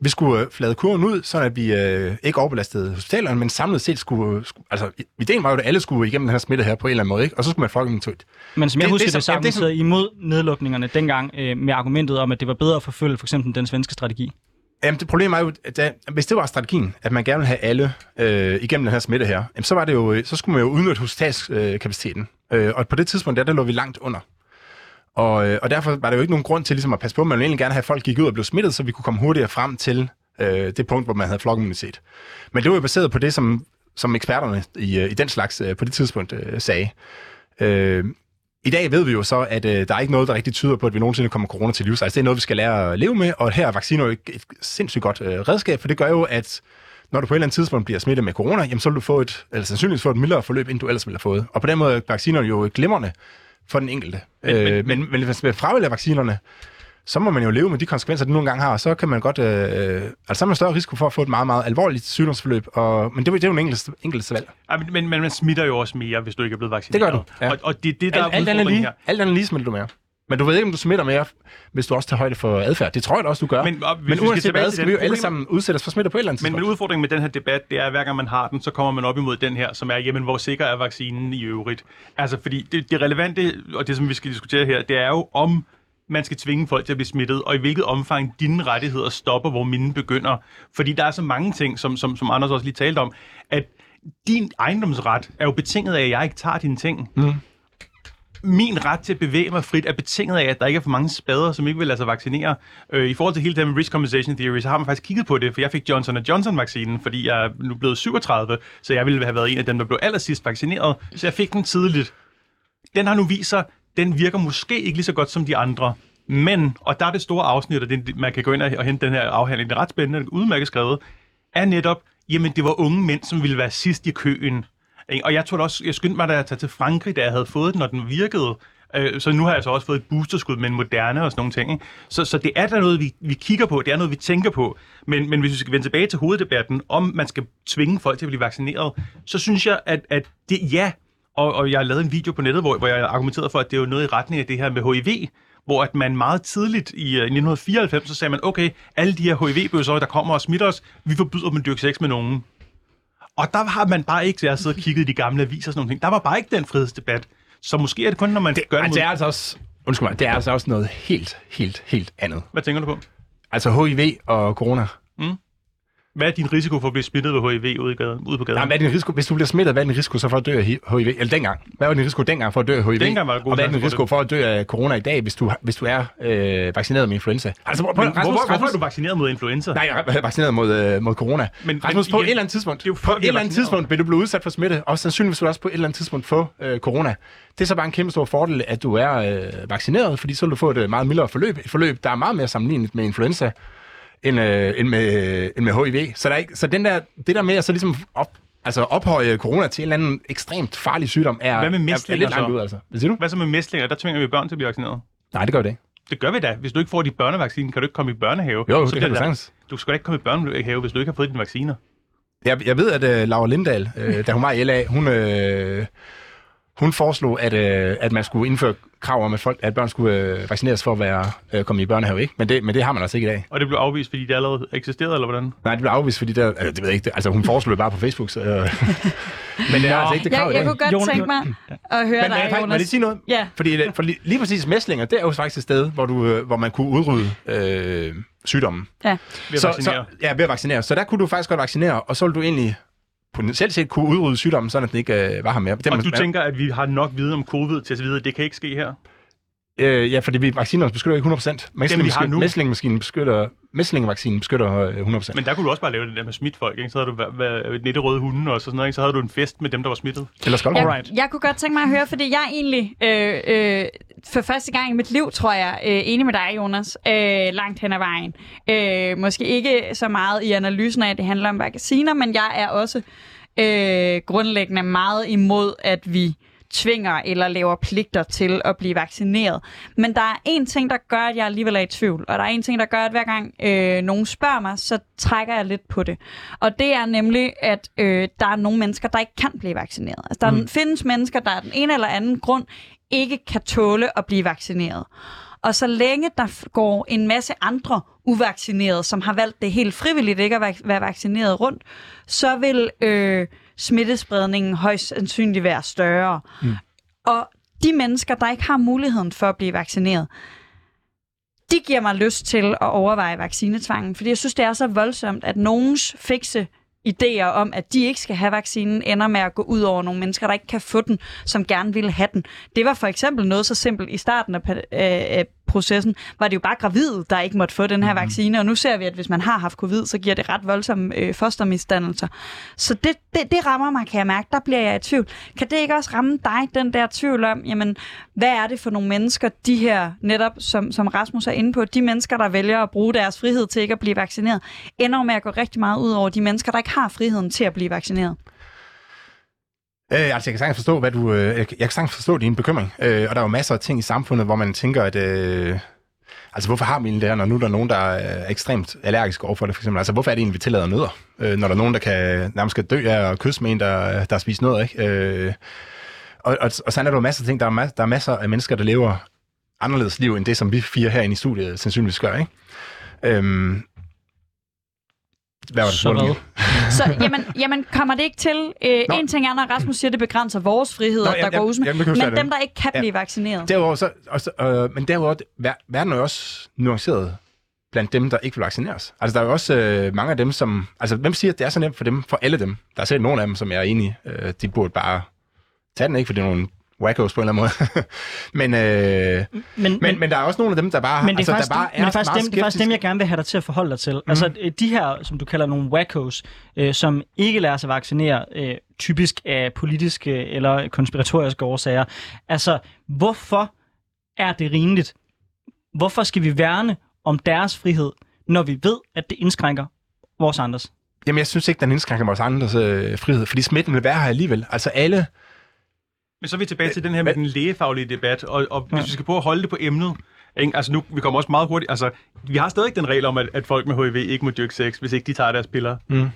Vi skulle øh, flade kurven ud, så at vi øh, ikke overbelastede hospitalerne, men samlet set skulle, skulle, altså ideen var jo, at alle skulle igennem den her smitte her på en eller anden måde, ikke? og så skulle man plug immunitet. Men som jeg Det- husker det det, så er som- argumenterede imod nedlukningerne dengang øh, med argumentet om, at det var bedre at forfølge for eksempel den svenske strategi. Jamen, det problem er jo, at da, hvis det var strategien, at man gerne ville have alle øh, igennem den her smitte her, jamen, så, var det jo, øh, så skulle man jo udnytte hospitalskapaciteten. Øh, og på det tidspunkt, der, der lå vi langt under. Og, øh, og derfor var der jo ikke nogen grund til ligesom at passe på, man ville egentlig gerne have, at folk gik ud og blev smittet, så vi kunne komme hurtigere frem til øh, det punkt, hvor man havde flokimmunitet. Men det var jo baseret på det, som, som eksperterne i, øh, i den slags øh, på det tidspunkt øh, sagde. Øh, i dag ved vi jo så, at øh, der er ikke noget, der rigtig tyder på, at vi nogensinde kommer corona til livs. Altså, det er noget, vi skal lære at leve med, og her er vacciner jo et, et sindssygt godt øh, redskab, for det gør jo, at når du på et eller andet tidspunkt bliver smittet med corona, jamen, så vil du få et, eller sandsynligvis få et mildere forløb, end du ellers ville have fået. Og på den måde er vacciner jo glimrende for den enkelte. Men- Men, men- øh, men, men hvis man fravælger vaccinerne, så må man jo leve med de konsekvenser, det nogle gange har, og så kan man godt, øh, altså så er man større risiko for at få et meget, meget alvorligt sygdomsforløb, og, men det, er jo- det er jo en enkelt, enkelt valg. Ej, men, men, men man smitter jo også mere, hvis du ikke er blevet vaccineret. Det gør du, ja. Og, og det er det, der Alt, er alt, andet lige, her. alt andet lige smitter du mere. Men du ved ikke, om du smitter mere, hvis du også tager højde for adfærd. Det tror jeg da også, du gør. Men, og, hvis men uanset hvad, skal vi jo alle sammen udsættes for smitte på et eller andet Men, men tidspunkt. udfordringen med den her debat, det er, at hver gang man har den, så kommer man op imod den her, som er, jamen, hvor sikker er vaccinen i øvrigt? Altså, fordi det, det relevante, og det som vi skal diskutere her, det er jo, om man skal tvinge folk til at blive smittet, og i hvilket omfang dine rettigheder stopper, hvor mine begynder. Fordi der er så mange ting, som, som, som Anders også lige talte om, at din ejendomsret er jo betinget af, at jeg ikke tager dine ting. Mm. Min ret til at bevæge mig frit er betinget af, at der ikke er for mange spader, som ikke vil lade sig vaccinere. Øh, I forhold til hele det med risk compensation theory, så har man faktisk kigget på det, for jeg fik Johnson Johnson-vaccinen, fordi jeg er nu blevet 37, så jeg ville have været en af dem, der blev allersidst vaccineret, så jeg fik den tidligt. Den har nu vist sig, den virker måske ikke lige så godt som de andre. Men, og der er det store afsnit, og det, man kan gå ind og, og hente den her afhandling, det er ret spændende, udmærket skrevet, er netop, jamen det var unge mænd, som ville være sidst i køen. Ikke? Og jeg tror også, jeg skyndte mig da at tage til Frankrig, da jeg havde fået den, når den virkede. Øh, så nu har jeg så også fået et boosterskud med en moderne og sådan nogle ting. Så, så det er da noget, vi, vi kigger på, det er noget, vi tænker på. Men, men hvis vi skal vende tilbage til hoveddebatten, om man skal tvinge folk til at blive vaccineret, så synes jeg, at, at det ja, og, og jeg har lavet en video på nettet, hvor, hvor jeg argumenterede for, at det er jo noget i retning af det her med HIV, hvor at man meget tidligt i øh, 1994, så sagde man, okay, alle de her HIV-bøsser, der kommer og smitter os, vi forbyder dem at dyrke sex med nogen. Og der har man bare ikke, så jeg har siddet og kigget i de gamle aviser og sådan nogle ting, der var bare ikke den frihedsdebat. Så måske er det kun, når man det, gør det, Ej, mod... det er altså også, undskyld mig, det er altså også noget helt, helt, helt andet. Hvad tænker du på? Altså HIV og corona. Hvad er din risiko for at blive smittet ved HIV ude, i gaden, ude på gaden? Nej, hvad er din risiko, hvis du bliver smittet, hvad er din risiko så for at dø af hi- HIV? Eller dengang. Hvad var din risiko dengang for at dø af HIV? Dengang var der god og hvad er din risiko det. for at dø af corona i dag, hvis du, hvis du er øh, vaccineret med influenza? Altså, prøv, Men Rasmus, hvorfor, hvorfor Rasmus, er du vaccineret mod influenza? Nej, jeg er vaccineret mod, øh, mod corona. Men- Men, men Rasmus, på igen, et eller andet tidspunkt, det er jo på et eller andet tidspunkt vil du blive udsat for smitte, og sandsynligvis vil du også på et eller andet tidspunkt få øh, corona. Det er så bare en kæmpe stor fordel, at du er øh, vaccineret, fordi så vil du få et øh, meget mildere forløb. Et forløb, der er meget mere sammenlignet med influenza, end, øh, end, med, end med HIV. Så, der er ikke, så den der, det der med at så ligesom op, altså ophøje corona til en eller anden ekstremt farlig sygdom, er, Hvad med er, er mæslinger lidt langt så? ud, altså. Hvad siger du? Hvad så med mæslinger? Der tvinger vi børn til at blive vaccineret. Nej, det gør det ikke. Det gør vi da. Hvis du ikke får dit børnevaccine, kan du ikke komme i børnehave. Jo, Så det kan du da- sagtens. Du skal da ikke komme i børnehave, hvis du ikke har fået dine vacciner. Jeg, jeg ved, at uh, Laura Lindahl, uh, da hun var i LA, hun, uh, hun foreslog, at, uh, at man skulle indføre krav om, at, folk, at børn skulle uh, vaccineres for at være, uh, komme i børnehave. Ikke? Men, det, men det har man altså ikke i dag. Og det blev afvist, fordi det allerede eksisterede, eller hvordan? Nej, det blev afvist, fordi der, altså, det ved jeg ikke, det, altså hun foreslog det bare på Facebook. Så, uh, men det er altså ikke det krav Jeg, i jeg kunne godt Jonas- tænke mig at høre Men dig, faktisk, må jeg lige Jonas. sige noget? Ja. Fordi, det- for lige, lige præcis mæslinger, det er jo faktisk et sted, hvor, du, øh, hvor man kunne udrydde øh, sygdommen. Ja. Ved at så, vaccinere. Så, ja, ved at vaccinere. Så der kunne du faktisk godt vaccinere, og så ville du egentlig potentielt set kunne udrydde sygdommen, sådan at den ikke øh, var her mere. Det, Og man- du tænker, at vi har nok viden om covid til at vide, at det kan ikke ske her? Øh, ja, fordi vi vaccinerne beskytter ikke 100%. Dem, vi har nu. Mæslingemaskinen beskytter, mæslingvaccinen beskytter øh, 100%. Men der kunne du også bare lave det der med smidt folk, ikke? Så havde du væ- væ- nette røde hunde og så sådan noget, ikke? Så havde du en fest med dem, der var smittet. Eller skal Jeg, jeg kunne godt tænke mig at høre, fordi jeg er egentlig øh, øh, for første gang i mit liv, tror jeg, øh, enig med dig, Jonas, øh, langt hen ad vejen. Øh, måske ikke så meget i analysen af, at det handler om vacciner, men jeg er også øh, grundlæggende meget imod, at vi tvinger eller laver pligter til at blive vaccineret. Men der er en ting, der gør, at jeg alligevel er i tvivl, og der er en ting, der gør, at hver gang øh, nogen spørger mig, så trækker jeg lidt på det. Og det er nemlig, at øh, der er nogle mennesker, der ikke kan blive vaccineret. Altså, der mm. findes mennesker, der af den ene eller anden grund ikke kan tåle at blive vaccineret. Og så længe der går en masse andre uvaccinerede, som har valgt det helt frivilligt ikke at være vaccineret rundt, så vil øh, smittespredningen højst sandsynligt være større. Mm. Og de mennesker, der ikke har muligheden for at blive vaccineret, de giver mig lyst til at overveje vaccinetvangen, fordi jeg synes, det er så voldsomt, at nogens fikse idéer om, at de ikke skal have vaccinen, ender med at gå ud over nogle mennesker, der ikke kan få den, som gerne vil have den. Det var for eksempel noget så simpelt i starten af processen, var det jo bare gravide, der ikke måtte få den her mm. vaccine, og nu ser vi, at hvis man har haft covid, så giver det ret voldsomme øh, fostermisdannelser. Så det, det, det rammer mig, kan jeg mærke. Der bliver jeg i tvivl. Kan det ikke også ramme dig, den der tvivl om, jamen, hvad er det for nogle mennesker, de her, netop som, som Rasmus er inde på, de mennesker, der vælger at bruge deres frihed til ikke at blive vaccineret, ender med at gå rigtig meget ud over de mennesker, der ikke har friheden til at blive vaccineret? Øh, altså, jeg kan sagtens forstå, hvad du, øh, jeg kan sagtens forstå din bekymring. Øh, og der er jo masser af ting i samfundet, hvor man tænker, at... Øh, altså, hvorfor har vi egentlig det her, når nu der nogen, der er ekstremt allergisk overfor det, for eksempel? Altså, hvorfor er det egentlig, vi tillader nødder? Øh, når der er nogen, der kan nærmest skal dø af at kysse med en, der, der har spist nødder, ikke? Øh, og, og, og sådan er der jo masser af ting. Der er, ma- der er masser af mennesker, der lever anderledes liv, end det, som vi fire herinde i studiet sandsynligvis gør, ikke? Øhm, hvad var det så hvad? så jamen, jamen, kommer det ikke til... Øh, en ting er, når Rasmus siger, at det begrænser vores frihed, Nå, der går ud men det. dem, der ikke kan ja. blive vaccineret. Derudover, så, også, øh, men derudover, verden er jo også nuanceret blandt dem, der ikke vil vaccineres. Altså, der er jo også øh, mange af dem, som... Altså, hvem siger, at det er så nemt for dem, for alle dem? Der er selv nogle af dem, som jeg er enig øh, de burde bare tage den, ikke? For det er nogle wackos på en eller anden måde. men, øh, men, men, men, der er også nogle af dem, der bare, men det er altså, faktisk, der bare er, men det er faktisk, dem, det er faktisk dem, jeg gerne vil have dig til at forholde dig til. Mm. Altså de her, som du kalder nogle wackos, øh, som ikke lader sig vaccinere, øh, typisk af politiske eller konspiratoriske årsager. Altså, hvorfor er det rimeligt? Hvorfor skal vi værne om deres frihed, når vi ved, at det indskrænker vores andres? Jamen, jeg synes ikke, den indskrænker vores andres øh, frihed, fordi smitten vil være her alligevel. Altså alle men så er vi tilbage til den her med den lægefaglige debat, og, og hvis vi skal prøve at holde det på emnet, ikke? altså nu, vi kommer også meget hurtigt, altså vi har stadig den regel om, at, at folk med HIV ikke må dyrke sex, hvis ikke de tager deres piller. Mm.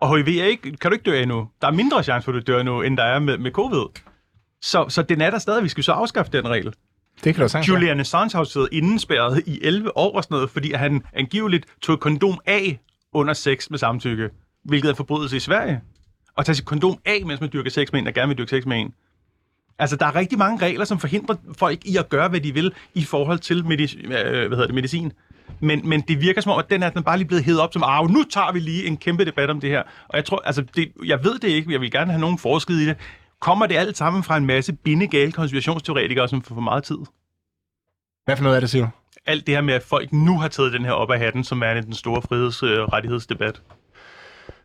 Og HIV er ikke, kan du ikke dø af nu. Der er mindre chance for, at du dør nu, end der er med, med covid. Så, så den er der stadig, vi skal så afskaffe den regel. Det kan du sagtens Julian Assange har siddet indespærret i 11 år og sådan noget, fordi han angiveligt tog kondom af under sex med samtykke, hvilket er forbrydelse i Sverige. Og tage sit kondom af, mens man dyrker sex med en, der gerne vil dyrke sex med en. Altså, der er rigtig mange regler, som forhindrer folk i at gøre, hvad de vil i forhold til medicin. Øh, hvad hedder det, medicin. Men, men det virker som om, at den er den bare lige blevet hævet op som, ah, nu tager vi lige en kæmpe debat om det her. Og jeg tror, altså, det, jeg ved det ikke, jeg vil gerne have nogen forsket i det. Kommer det alt sammen fra en masse bindegale konspirationsteoretikere, som får for meget tid? Hvad for noget er det, siger du? Alt det her med, at folk nu har taget den her op af hatten, som er den store frihedsrettighedsdebat. Øh,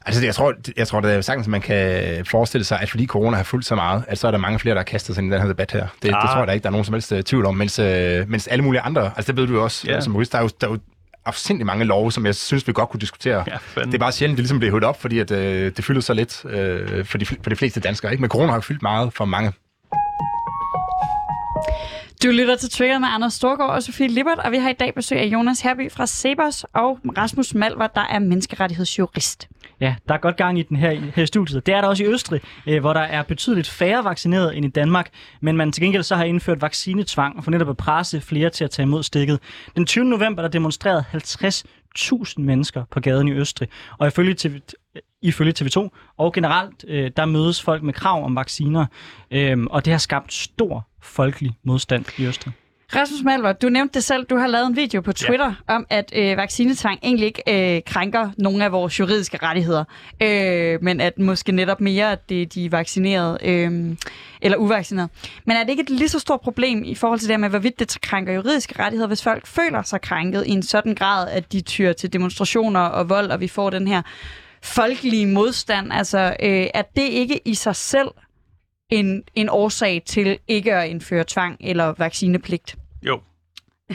Altså, jeg tror, jeg tror det er sagtens, man kan forestille sig, at fordi corona har fulgt så meget, at så er der mange flere, der har kastet sig ind i den her debat her. Det, ah. det tror jeg da ikke, der er nogen som helst uh, tvivl om. Mens, uh, mens alle mulige andre, altså det ved du jo også, yeah. som jurist, der er jo, der er jo afsindelig mange love, som jeg synes, vi godt kunne diskutere. Ja, det er bare sjældent, det ligesom bliver hørt op, fordi at, uh, det fylder så lidt uh, for, de, for de fleste danskere. Ikke? Men corona har fyldt meget for mange. Du lytter til Trigger med Anders Storgård og Sofie Lippert, og vi har i dag besøg af Jonas Herby fra Sebers og Rasmus Malver, der er menneskerettighedsjurist. Ja, der er godt gang i den her, her i studiet. Det er der også i Østrig, øh, hvor der er betydeligt færre vaccineret end i Danmark, men man til gengæld så har indført vaccinetvang for netop at presse flere til at tage imod stikket. Den 20. november der demonstrerede 50.000 mennesker på gaden i Østrig, og ifølge TV, ifølge TV2 og generelt, øh, der mødes folk med krav om vacciner, øh, og det har skabt stor folkelig modstand i Østrig. Rasmus Malver, du nævnte det selv, du har lavet en video på Twitter ja. om, at øh, vaccinetvang egentlig ikke øh, krænker nogle af vores juridiske rettigheder, øh, men at måske netop mere, at det er de vaccinerede øh, eller uvaccinerede. Men er det ikke et lige så stort problem i forhold til det med, hvorvidt det krænker juridiske rettigheder, hvis folk føler sig krænket i en sådan grad, at de tyrer til demonstrationer og vold, og vi får den her folkelige modstand? Altså, øh, er det ikke i sig selv en, en årsag til ikke at indføre tvang eller vaccinepligt? Jo,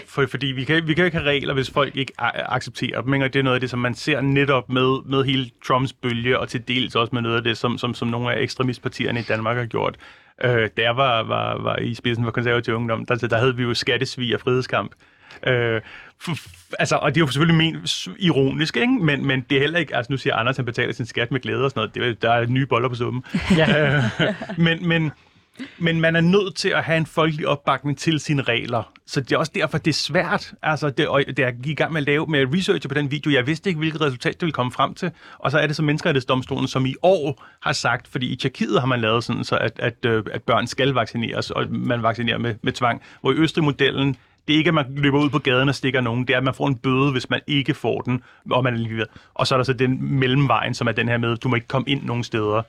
for, fordi vi kan, vi kan ikke have regler, hvis folk ikke accepterer dem, og det er noget af det, som man ser netop med, med hele Trumps bølge, og til dels også med noget af det, som, som, som nogle af ekstremistpartierne i Danmark har gjort. Øh, der var, var, var i spidsen for konservativ ungdom, der, der havde vi jo skattesvig og frihedskamp. Øh, altså, og det er jo selvfølgelig ment ironisk, ikke? Men, men det er heller ikke, altså nu siger Anders, at han betaler sin skat med glæde og sådan noget, det, er, der er nye boller på summen. Ja. øh, men, men, men man er nødt til at have en folkelig opbakning til sine regler. Så det er også derfor, det er svært. Altså, det, og det jeg gik i gang med at lave med research på den video, jeg vidste ikke, hvilket resultat det ville komme frem til. Og så er det så menneskerettighedsdomstolen, som i år har sagt, fordi i Tjekkiet har man lavet sådan, så at, at, øh, at børn skal vaccineres, og man vaccinerer med, med tvang. Hvor i Østrig-modellen, Det er ikke, at man løber ud på gaden og stikker nogen. Det er, at man får en bøde, hvis man ikke får den. Og, man er og så er der så den mellemvejen, som er den her med, du må ikke komme ind nogen steder.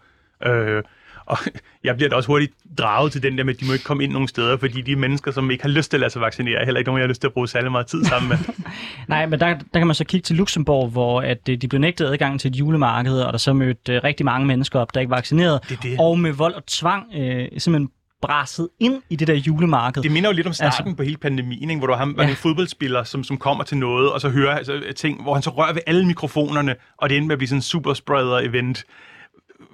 Øh, og jeg bliver da også hurtigt draget til den der med, at de må ikke komme ind nogen steder, fordi de mennesker, som ikke har lyst til at lade sig vaccinere, er heller ikke nogen, jeg har lyst til at bruge særlig meget tid sammen med. Nej, men der, der kan man så kigge til Luxembourg, hvor at, øh, de blev nægtet adgang til et julemarked, og der så mødte øh, rigtig mange mennesker op, der ikke var vaccineret, Det det. og med vold og tvang øh, simpelthen brasset ind i det der julemarked. Det minder jo lidt om starten altså, på hele pandemien, ikke? hvor du har ja. Ja. en fodboldspiller, som, som kommer til noget, og så hører altså, ting, hvor han så rører ved alle mikrofonerne, og det ender med at blive sådan en super spreader event.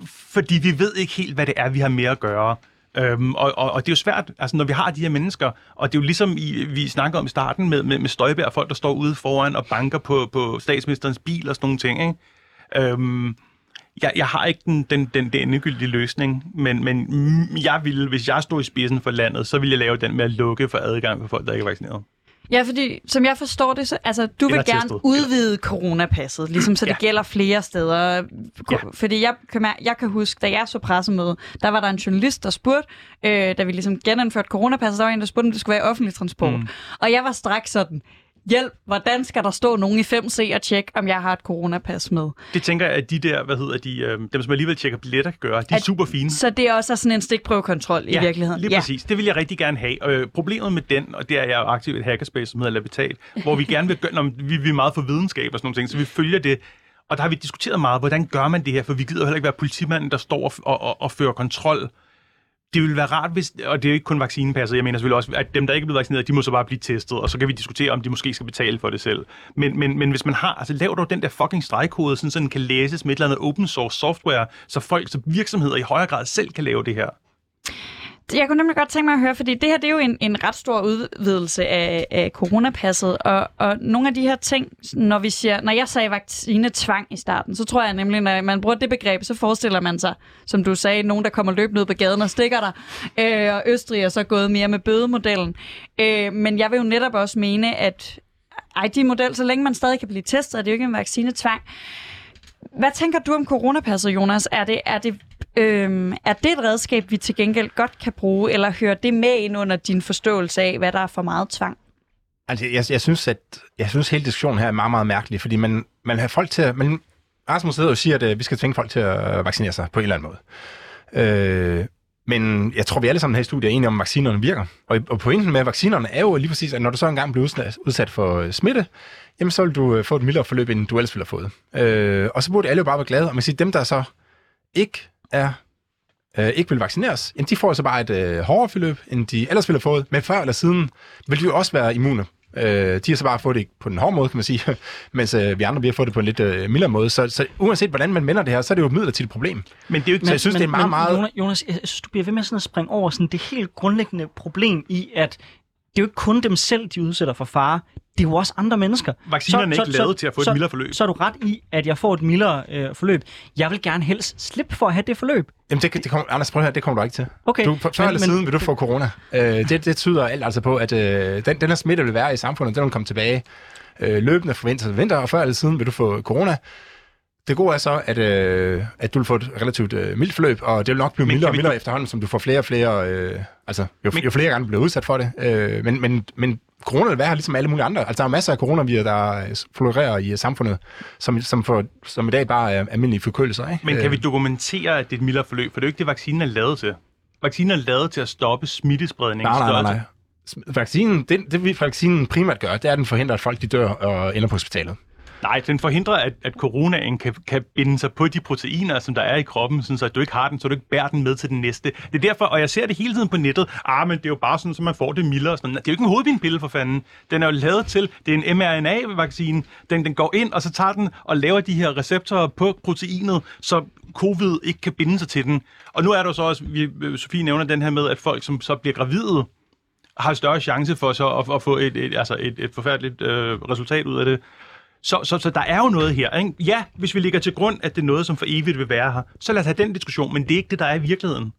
Fordi vi ved ikke helt, hvad det er, vi har med at gøre. Øhm, og, og, og det er jo svært, altså når vi har de her mennesker, og det er jo ligesom i, vi snakker om i starten med, med, med Støjberg, folk der står ude foran og banker på, på statsministerens bil og sådan nogle ting. Ikke? Øhm, jeg, jeg har ikke den, den, den, den endegyldige løsning, men, men jeg ville, hvis jeg stod i spidsen for landet, så ville jeg lave den med at lukke for adgang for folk, der ikke er vaccineret. Ja, fordi som jeg forstår det, så altså, du vil gerne testet. udvide coronapasset, ligesom så det Ja. gælder flere steder. Ja. Fordi jeg kan, jeg kan huske, da jeg så pressemøde, der var der en journalist, der spurgte, øh, da vi ligesom genindførte coronapasset, der var en, der spurgte, om det skulle være offentlig transport. Mm. Og jeg var straks sådan, hjælp, hvordan skal der stå nogen i 5C og tjekke, om jeg har et coronapas med? Det tænker jeg, at de der, hvad hedder de, øh, dem som alligevel tjekker billetter, kan gøre. De er At- super fine. Så det er også sådan en stikprøvekontrol i virkeligheden. lige præcis. Det vil jeg rigtig gerne have. Øh, problemet med den, og det er, jeg er aktiv i et hackerspace, som hedder Labitat, hvor vi gerne vil gøre, når vi, vi er meget for videnskab og sådan nogle ting, så vi følger det. Og der har vi diskuteret meget, hvordan gør man det her, for vi gider heller ikke være politimanden, der står og, og, og, og fører kontrol. Det ville være rart, hvis, og det er ikke kun vaccinepasset, jeg mener selvfølgelig også, at dem, der ikke er blevet vaccineret, de må så bare blive testet, og så kan vi diskutere, om de måske skal betale for det selv. Men, men, men hvis man har, altså lav dog den der fucking stregkode, sådan, så den kan læses med et eller andet open source software, så folk, så virksomheder i højere grad selv kan lave det her. Jeg kunne nemlig godt tænke mig at høre, fordi det her det er jo en, en ret stor udvidelse af, af coronapasset, og, og nogle af de her ting, når vi siger, når jeg sagde vaccinetvang i starten, så tror jeg nemlig, når man bruger det begreb, så forestiller man sig, som du sagde, nogen, der kommer løbende ud på gaden og stikker dig, øh, og Østrig er så gået mere med bødemodellen. Øh, men jeg vil jo netop også mene, at ej, de model, så længe man stadig kan blive testet, er det jo ikke en vaccinetvang. Hvad tænker du om coronapasset, Jonas? Er det, er det, øhm, er det et redskab, vi til gengæld godt kan bruge, eller hører det med ind under din forståelse af, hvad der er for meget tvang? Altså, jeg, jeg, synes, at jeg synes, hele diskussionen her er meget, meget mærkelig, fordi man, man har folk til at... Man, Rasmus sidder og siger, at øh, vi skal tvinge folk til at øh, vaccinere sig på en eller anden måde. Øh, men jeg tror, vi alle sammen her i studiet er enige om, at vaccinerne virker. Og, og pointen med vaccinerne er jo lige præcis, at når du så engang bliver udsat, udsat for øh, smitte, jamen så vil du øh, få et mildere forløb, end du ellers ville have fået. Øh, og så burde alle jo bare være glade. Og man siger, dem, der så ikke er øh, ikke vil vaccineres, jamen de får så bare et øh, hårdere forløb, end de ellers ville have fået. Men før eller siden vil de jo også være immune. Øh, de har så bare fået det på den hårde måde, kan man sige, mens øh, vi andre vi har fået det på en lidt øh, mildere måde. Så, så uanset hvordan man vender det her, så er det jo et midlertidigt problem. Men det er jo ikke Så jeg synes, det er meget, meget- Jonas, Jonas, jeg synes, du bliver ved med sådan at springe over sådan det helt grundlæggende problem i, at det er jo ikke kun dem selv, de udsætter for fare. Det er jo også andre mennesker. Vaccinerne er ikke lavet til at få et så, mildere forløb. Så er du ret i, at jeg får et mildere øh, forløb. Jeg vil gerne helst slippe for at have det forløb. Jamen, det, det kommer, Anders, prøv at høre, det kommer du ikke til. Okay, Du, før men- eller men- siden vil du få corona. Øh, det, det tyder alt altså på, at øh, den, den her smitte vil være i samfundet, den vil komme tilbage øh, løbende fra vinter til vinter, og før eller siden vil du få corona. Det gode er så, at, øh, at du vil få et relativt øh, mildt forløb, og det vil nok blive Men mildere og vi- mildere efterhånden, som du får flere og flere, øh, altså jo, Men- jo flere gange bliver udsat for det. Øh, men, men, men corona vil være her ligesom alle mulige andre. Altså der er masser af coronavirus, der øh, florerer i øh, samfundet, som, som, for, som i dag bare er almindelige forkølelser. Ikke? Men kan Øh, vi dokumentere, at det er et mildere forløb? For det er jo ikke det, vaccinen er lavet til. Vaccinen er lavet til at stoppe smittespredning. Nej, nej, nej, nej. Vaccinen, det, det vi vaccinen primært gør, det er, at den forhindrer, at folk de dør og ender på hospitalet. Nej, den forhindrer, at, at coronaen kan, kan binde sig på de proteiner, som der er i kroppen, sådan så at du ikke har den, så du ikke bærer den med til den næste. Det er derfor, og jeg ser det hele tiden på nettet, ah, men det er jo bare sådan, så man får det mildere. Sådan. Det er jo ikke en hovedpinepille for fanden. Den er jo lavet til, det er en mRNA-vaccine, den, den går ind, og så tager den og laver de her receptorer på proteinet, så covid ikke kan binde sig til den. Og nu er der jo så også, vi, Sofie nævner den her med, at folk, som så bliver gravide, har større chance for så at, at få et, et, altså et, et forfærdeligt øh, resultat ud af det. Så, så, så der er jo noget her. Ikke? Ja, hvis vi ligger til grund, at det er noget, som for evigt vil være her, så lad os have den diskussion, men det er ikke det, der er i virkeligheden.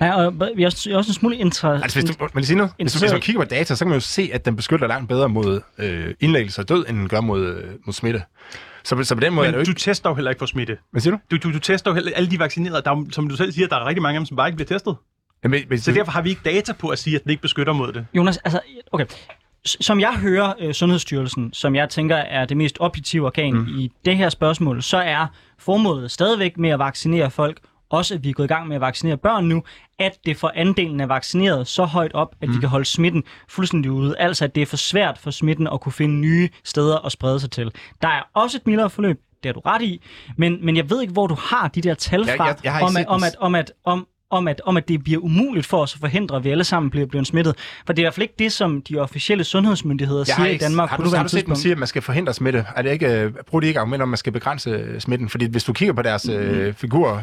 Nej, og vi er også, jeg er også en smule inter... Altså, hvis du, vil jeg sige noget? Hvis, du- hvis man kigger på data, så kan man jo se, at den beskytter langt bedre mod øh, indlæggelse og død, end den gør mod, øh, mod smitte. Så, så på den måde er det Men du ikke... tester jo heller ikke for smitte. Hvad siger du? Du, du, du tester jo heller alle de vaccinerede. Der er, som du selv siger, der er rigtig mange af dem, som bare ikke bliver testet. Jamen, men, Så derfor har vi ikke data på at sige, at den ikke beskytter mod det. Jonas, altså, okay. Som jeg hører øh, Sundhedsstyrelsen, som jeg tænker er det mest objektive organ mm. i det her spørgsmål, så er formålet stadigvæk med at vaccinere folk, også at vi er gået i gang med at vaccinere børn nu, at det får andelen af vaccineret så højt op, at mm. de kan holde smitten fuldstændig ude. Altså at det er for svært for smitten at kunne finde nye steder at sprede sig til. Der er også et mildere forløb, det har du ret i, men, men jeg ved ikke, hvor du har de der tal Jeg- fra, jeg- jeg ikke om, at, om, at, om, at, om, om, at, om at det bliver umuligt for os at forhindre, at vi alle sammen bliver, bliver smittet. For det er i hvert fald ikke det, som de officielle sundhedsmyndigheder Jeg siger har i ikke, Danmark har du, har du set dem tidspunkt. sige, at man skal forhindre smitte? Er det ikke, øh, bruger de ikke argument om, at man skal begrænse øh, smitten? Fordi hvis du kigger på deres øh, figurer,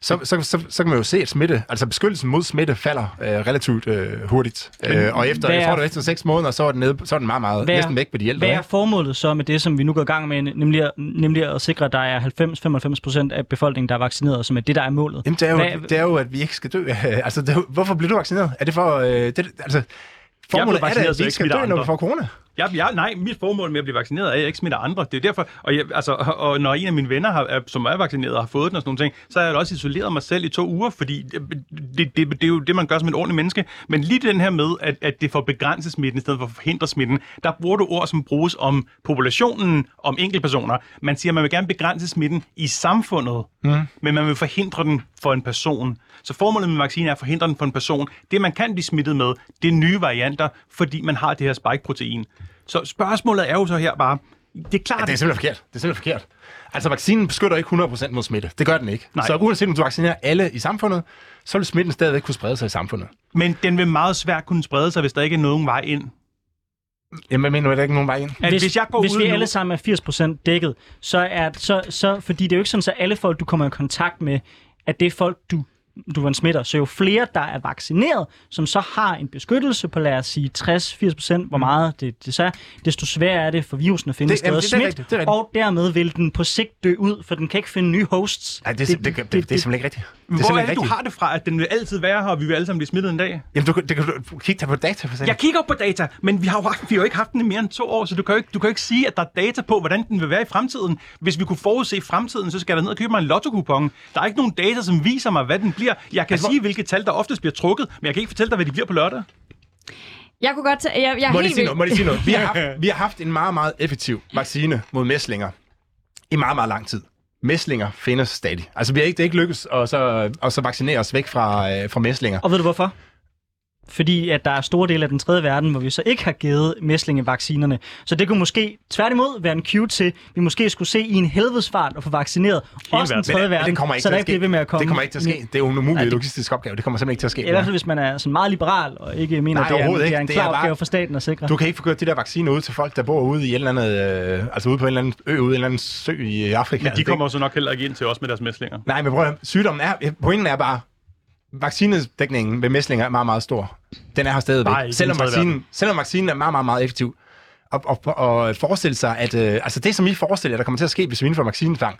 så, så, så, så kan man jo se, at smitte, altså beskyttelsen mod smitte falder øh, relativt øh, hurtigt. Øh, og efter, jeg tror, er- det efter 6 måneder, så er den, nede, så er den meget, meget, Hvad næsten væk på de ældre. Hvad er ikke? formålet så med det, som vi nu går i gang med, nemlig, at- nemlig at sikre, at der er 90-95 procent af befolkningen, der er vaccineret, som er det, der er målet? Jamen, det er, jo, Hvad- det er jo, at vi ikke skal dø. altså, det hvorfor bliver du vaccineret? Er det for... Øh, det, altså, formålet er det, vaccineret, at vi ikke skal dø, når vi andre. får corona. Jeg, jeg, nej, mit formål med at blive vaccineret er, at jeg ikke smitter andre. Det er derfor, og, jeg, altså, og, når en af mine venner, har, som er vaccineret har fået den og sådan nogle ting, så har jeg da også isoleret mig selv i to uger, fordi det, det, det, det er jo det, man gør som et ordentligt menneske. Men lige den her med, at, at det får begrænset smitten i stedet for at forhindre smitten, der bruger du ord, som bruges om populationen, om enkeltpersoner. Man siger, at man vil gerne begrænse smitten i samfundet, mm. men man vil forhindre den for en person. Så formålet med vaccinen er at forhindre den for en person. Det, man kan blive smittet med, det er nye varianter, fordi man har det her spike-protein. Så spørgsmålet er jo så her bare, det er klart, Ja, det er simpelthen forkert. Det er simpelthen forkert. Altså, vaccinen beskytter ikke 100% mod smitte. Det gør den ikke. Nej. Så uanset om du vaccinerer alle i samfundet, så vil smitten stadigvæk kunne sprede sig i samfundet. men den vil meget svært kunne sprede sig, hvis der ikke er nogen vej ind. Jamen, jeg mener, at der ikke er nogen vej ind. At hvis, hvis jeg går hvis vi nu- alle sammen er 80% dækket, så er så, så, fordi det er jo ikke sådan, at alle folk, du kommer i kontakt med, at det er folk, du du er en smitter. Så jo flere, der er vaccineret, som så har en beskyttelse på, lad os sige, 60-80%, hvor meget det, det så er, desto sværere er det for virusen at finde Det- et sted jamen, at det- det smitte, rigtigt, det og dermed vil den på sigt dø ud, for den kan ikke finde nye hosts. Nej, det, det, det, det, det, det, er simpelthen ikke rigtigt. Det er Hvor er det, du har det fra, at den vil altid være her, og vi vil alle sammen blive smittet en dag? Jamen, du, det kan du kigge på data for sig. Jeg kigger på data, men vi har, jo, vi har jo ikke haft den i mere end to år, så du kan, jo ikke, du kan jo ikke sige, at der er data på, hvordan den vil være i fremtiden. Hvis vi kunne forudse fremtiden, så skal jeg da ned og købe mig en lotto-kupon. Der er ikke nogen data, som viser mig, hvad den bliver. Jeg kan Altså, sige, hvilke tal, der oftest bliver trukket, men jeg kan ikke fortælle dig, hvad de bliver på lørdag. Jeg kunne godt tage... Jeg, jeg er Må helt lige sige noget? Må lige sige noget? Vi har, haft, vi har haft en meget, meget effektiv vaccine mod mæslinger i meget, meget lang tid. Mæslinger findes stadig. Altså, vi har ikke, det er ikke lykkes at så, at så vaccinere os væk fra, øh, fra mæslinger. Og ved du hvorfor? Fordi at der er store dele af den tredje verden, hvor vi så ikke har givet mæslingevaccinerne. Så det kunne måske tværtimod være en cue til, at vi måske skulle se i en helvedesfart at få vaccineret også den verden. tredje Men verden, det kommer ikke så der ikke bliver med at komme. Det kommer ikke til at ske. Det er jo en umulig Nej, det- logistisk opgave. Det kommer simpelthen ikke til at ske. I hvert fald, hvis man er sådan meget liberal og ikke mener, Nej, at det er, det er ikke. en Det klar er bare- opgave for staten at sikre. Du kan ikke få gjort de der vacciner ud til folk, der bor ude i et eller andet, øh, altså ude på en eller anden ø, ude i en eller anden sø i Afrika. Men Altså, de kommer jo så nok heller ikke ind til os med deres mæslinger. Nej, men prøv at, sygdommen er, pointen er bare, vaccinedækningen ved mæslinger er meget, meget stor. Den er her stadigvæk. i Selvom vaccinen, selvom vaccinen er meget, meget, meget effektiv. Og, og, og forestille sig, at øh, altså det, som I forestiller jer, der kommer til at ske, hvis vi indfører vaccinetvang,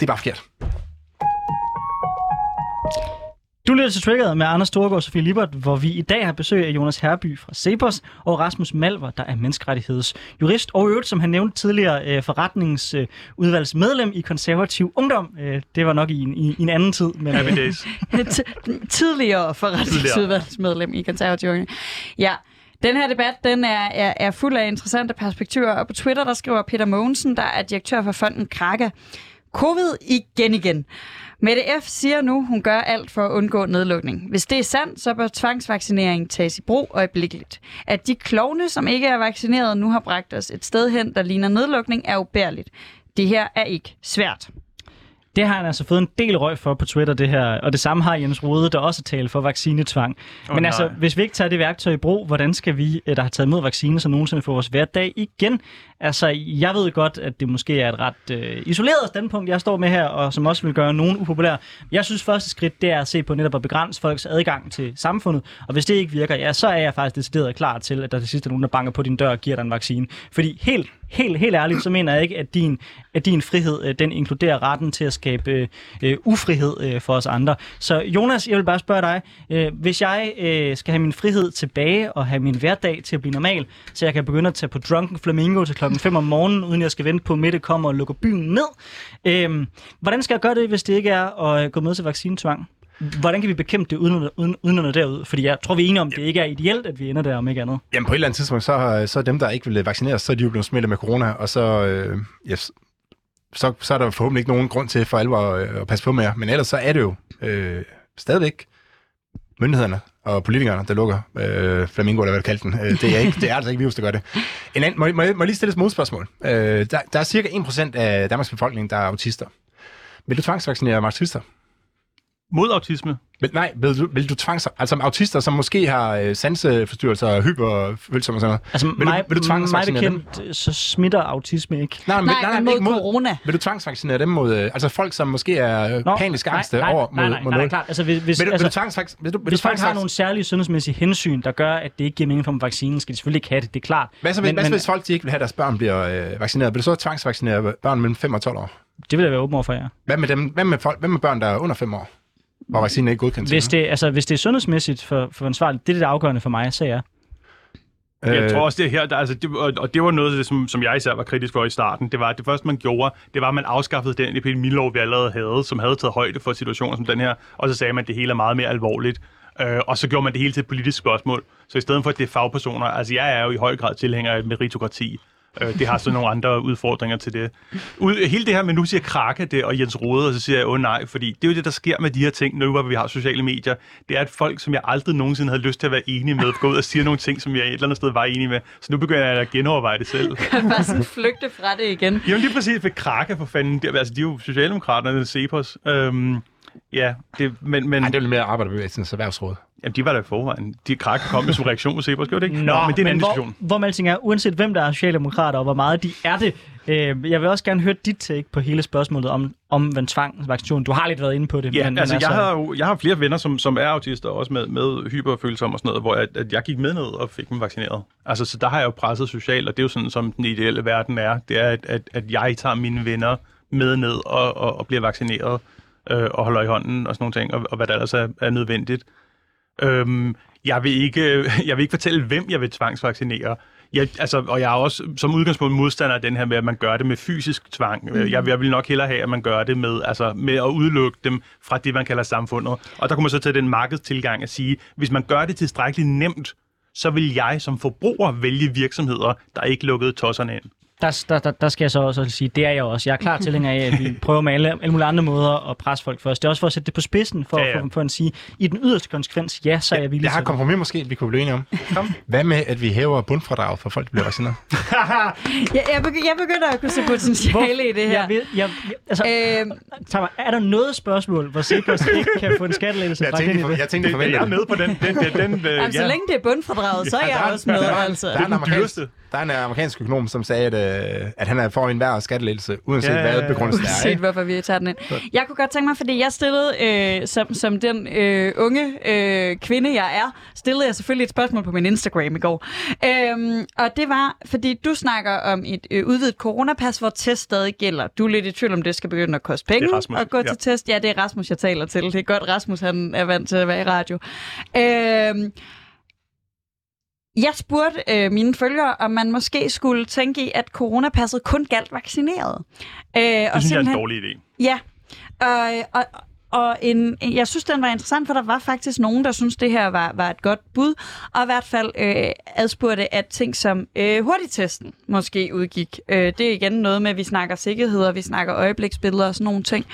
det er bare forkert. Du lytter til Triggeret med Anders Storgård og Sofie Libert, hvor vi i dag har besøg af Jonas Herby fra Cepos og Rasmus Malver, der er menneskerettighedsjurist, og øvrigt, som han nævnte tidligere, øh, forretningsudvalgsmedlem i konservativ ungdom. Øh, Det var nok i en, i, en anden tid, men Happy days. Tidligere forretningsudvalgsmedlem i konservative. Ja, den her debat den er, er, er fuld af interessante perspektiver, og på Twitter der skriver Peter Mogensen, der er direktør for fonden Kraka, Covid igen igen. Mette F. siger nu, hun gør alt for at undgå nedlukning. Hvis det er sandt, så bør tvangsvaccinering tages i brug øjeblikkeligt. At de klovne, som ikke er vaccineret, nu har bragt os et sted hen, der ligner nedlukning, er ubærligt. Det her er ikke svært. det har han altså fået en del røg for på Twitter, det her. Og det samme har Jens Rode, der også taler for vaccinetvang. Åh, Men nej. altså, hvis vi ikke tager det værktøj i brug, hvordan skal vi, øh, der har taget imod vaccine, så nogensinde få vores hverdag igen? Altså, jeg ved godt, at det måske er et ret øh, isoleret standpunkt, jeg står med her, og som også vil gøre nogen upopulære. Jeg synes, første skridt, det er at se på netop at begrænse folks adgang til samfundet. Og hvis det ikke virker, ja, så er jeg faktisk decideret klar til, at der til sidst er nogen, der banker på din dør og giver dig en vaccine. Fordi helt, helt, helt ærligt, så mener jeg ikke, at din, at din frihed, øh, den inkluderer retten til at skabe øh, øh, ufrihed øh, for os andre. Så Jonas, jeg vil bare spørge dig, øh, hvis jeg øh, skal have min frihed tilbage og have min hverdag til at blive normal, så jeg kan begynde at tage på Drunken Flamingo til klokken 5 om morgenen, uden jeg skal vente på, at Mette kommer og lukker byen ned. Øhm, hvordan skal jeg gøre det, hvis det ikke er at gå med til vaccinetvang? hvordan kan vi bekæmpe det uden, uden, uden at nå derud? Fordi jeg tror, vi er enige om, at det ikke er ideelt, at vi ender der, om ikke andet. Jamen på et eller andet tidspunkt, så, så dem, der ikke vil øh, vaccineres, så er de jo blevet smittet med corona, og så, øh, ja, så, så er der forhåbentlig ikke nogen grund til for alvor at, at passe på mere. Men ellers så er det jo øh, stadigvæk myndighederne og politikerne, der lukker øh, flamingo, eller hvad du kaldte den. Øh, det, er ikke, det er altså ikke virus, der gør det. En anden, må, må, må jeg lige stille et modspørgsmål? Øh, der, der er cirka 1% af Danmarks befolkning, der er autister. Vil du tvangsvaccinere autister? Mod autisme. Vil, nej, vil du, vil du tvangs... Altså autister, som måske har øh, sanseforstyrrelser og hyperfølsomme og sådan noget. Altså, Vil du- mig, vil du mig tvangsvaccinere dem? bekendt, så smitter autisme ikke. Nej, men, Nej, men mod ikke corona. Vil du tvangsvaccinere dem mod... Øh, altså folk, som måske er øh, Nå, panisk nej, angste nej, over nej, mod, nej, mod nej, nej, klart. Altså, hvis, hvis, Vil du, altså, vil du tvangsvac- vil du, vil hvis du folk har nogle særlige sundhedsmæssige hensyn, der gør, at det ikke giver mening for dem vaccinen, skal de selvfølgelig ikke have det, det er klart. Hvad så, men, hvad så men, hvis folk de ikke vil have, at deres børn bliver øh, vaccineret? Vil du så tvangsvaccinere børn mellem 5 og 12 år? det vil jeg være åben over for, ja. Hvad med, dem, hvad med, folk, hvad med børn, der er under 5 år? Hvor vaccinen er ikke godkendt til? Hvis det, altså, hvis det er sundhedsmæssigt for, for ansvarligt, det er det afgørende for mig, så ja. Jeg Øh, tror også, det er her, der, altså, det, og, det var noget af det, som, som jeg især var kritisk for i starten. Det var, at det første, man gjorde, det var, at man afskaffede den epidemilov, vi allerede havde, som havde taget højde for situationer som den her, og så sagde man, at det hele er meget mere alvorligt. Øh, og så gjorde man det hele til et politisk spørgsmål. Så i stedet for, at det er fagpersoner, altså jeg er jo i høj grad tilhænger af meritokrati. Øh, det har så nogle andre udfordringer til det. Ud, hele det her med, nu siger Krake det, og Jens Rode, og så siger jeg, åh nej, fordi det er jo det, der sker med de her ting, nu hvor vi har sociale medier. Det er, at folk, som jeg aldrig nogensinde havde lyst til at være enige med, går ud og siger nogle ting, som jeg et eller andet sted var enig med. Så nu begynder jeg at genoverveje det selv. Bare sådan flygte fra det igen. Jamen lige præcis ved Krake for fanden. Det, altså, de er jo Socialdemokraterne, Cepos. Øhm, ja, det, men, men Nej, det er jo lidt mere arbejderbevægelsens erhvervsråd. Jamen, de var der i forvejen. De Krake kom med som reaktion på Cepos, gjorde det ikke? men det er en anden hvor, diskussion. hvor man alting er, uanset hvem der er socialdemokrater og hvor meget de er det, øh, jeg vil også gerne høre dit take på hele spørgsmålet om, om tvangsvaccination. Du har lidt været inde på det. Ja, men, altså, jeg, har jo, jeg har flere venner, som, som er autister, også med, med hyperfølsomme og sådan noget, hvor jeg, at jeg gik med ned og fik dem vaccineret. Altså, så der har jeg jo presset socialt, og det er jo sådan, som den ideelle verden er. Det er, at, at, at jeg tager mine venner med ned og, og, og bliver vaccineret øh, og holder i hånden og sådan nogle ting, og, og hvad der ellers er, er nødvendigt. Øhm, jeg, vil ikke, jeg vil ikke fortælle, hvem jeg vil tvangsvaccinere. Jeg, altså, og jeg er også som udgangspunkt modstander af den her med, at man gør det med fysisk tvang. Mm. Jeg, jeg vil nok hellere have, at man gør det med, altså, med at udelukke dem fra det, man kalder samfundet. Og der kunne man så tage den markedstilgang at sige, hvis man gør det tilstrækkeligt nemt, så vil jeg som forbruger vælge virksomheder, der ikke lukkede tosserne ind. Der, der, der, der skal jeg så også sige, det er jeg også. Jeg er klar tilhænger af, at vi prøver med alle, alle mulige andre måder at presse folk først. Det er også for at sætte det på spidsen, for, Ja, ja, ja. ja. for, for at sige, i den yderste konsekvens, ja, så er jeg villig Jeg har til det. kompromis måske, vi kunne blive enige om. Kom. Hvad med, at vi hæver bundfradraget for folk, der bliver vaccineret? Jeg, jeg, begy- jeg begynder at kunne se potentiale i det her. Jeg ved, jeg, jeg, altså, Øhm, Tag mig, er der noget spørgsmål, hvor Cepos ikke kan få en skattelettelse Jeg tænkte, den for, jeg tænkte Det, forvente jeg er det. med på den. den, den, den øh, Jamen, så ja. længe det er bundfradraget, så er Ja, jeg der også med, er- altså. Der er, en den dyreste. Der er en amerikansk økonom, som sagde, at, øh, at han er for enhver skattelettelse, uanset Ja, hvad begrundelsen er. Uanset hvorfor vi tager den ind. Jeg kunne godt tænke mig, fordi jeg stillede, øh, som, som den øh, unge øh, kvinde, jeg er, stillede jeg selvfølgelig et spørgsmål på min Instagram i går. Øhm, og det var, fordi du snakker om et øh, udvidet coronapas, hvor test stadig gælder. Du er lidt i tvivl om, det skal begynde at koste penge at gå ja. til test. Ja, det er Rasmus, jeg taler til. Det er godt, Rasmus han er vant til at være i radio. Øhm, jeg spurgte øh, mine følgere, om man måske skulle tænke i, at coronapasset kun galt vaccineret. Øh, Det synes jeg er en dårlig idé. Ja, og, og, og en, jeg synes, den var interessant, for der var faktisk nogen, der synes det her var, var et godt bud, og i hvert fald øh, adspurgte, at ting som øh, hurtigtesten måske udgik. Øh, det er igen noget med, at vi snakker sikkerhed, og vi snakker øjebliksbilleder og sådan nogle ting.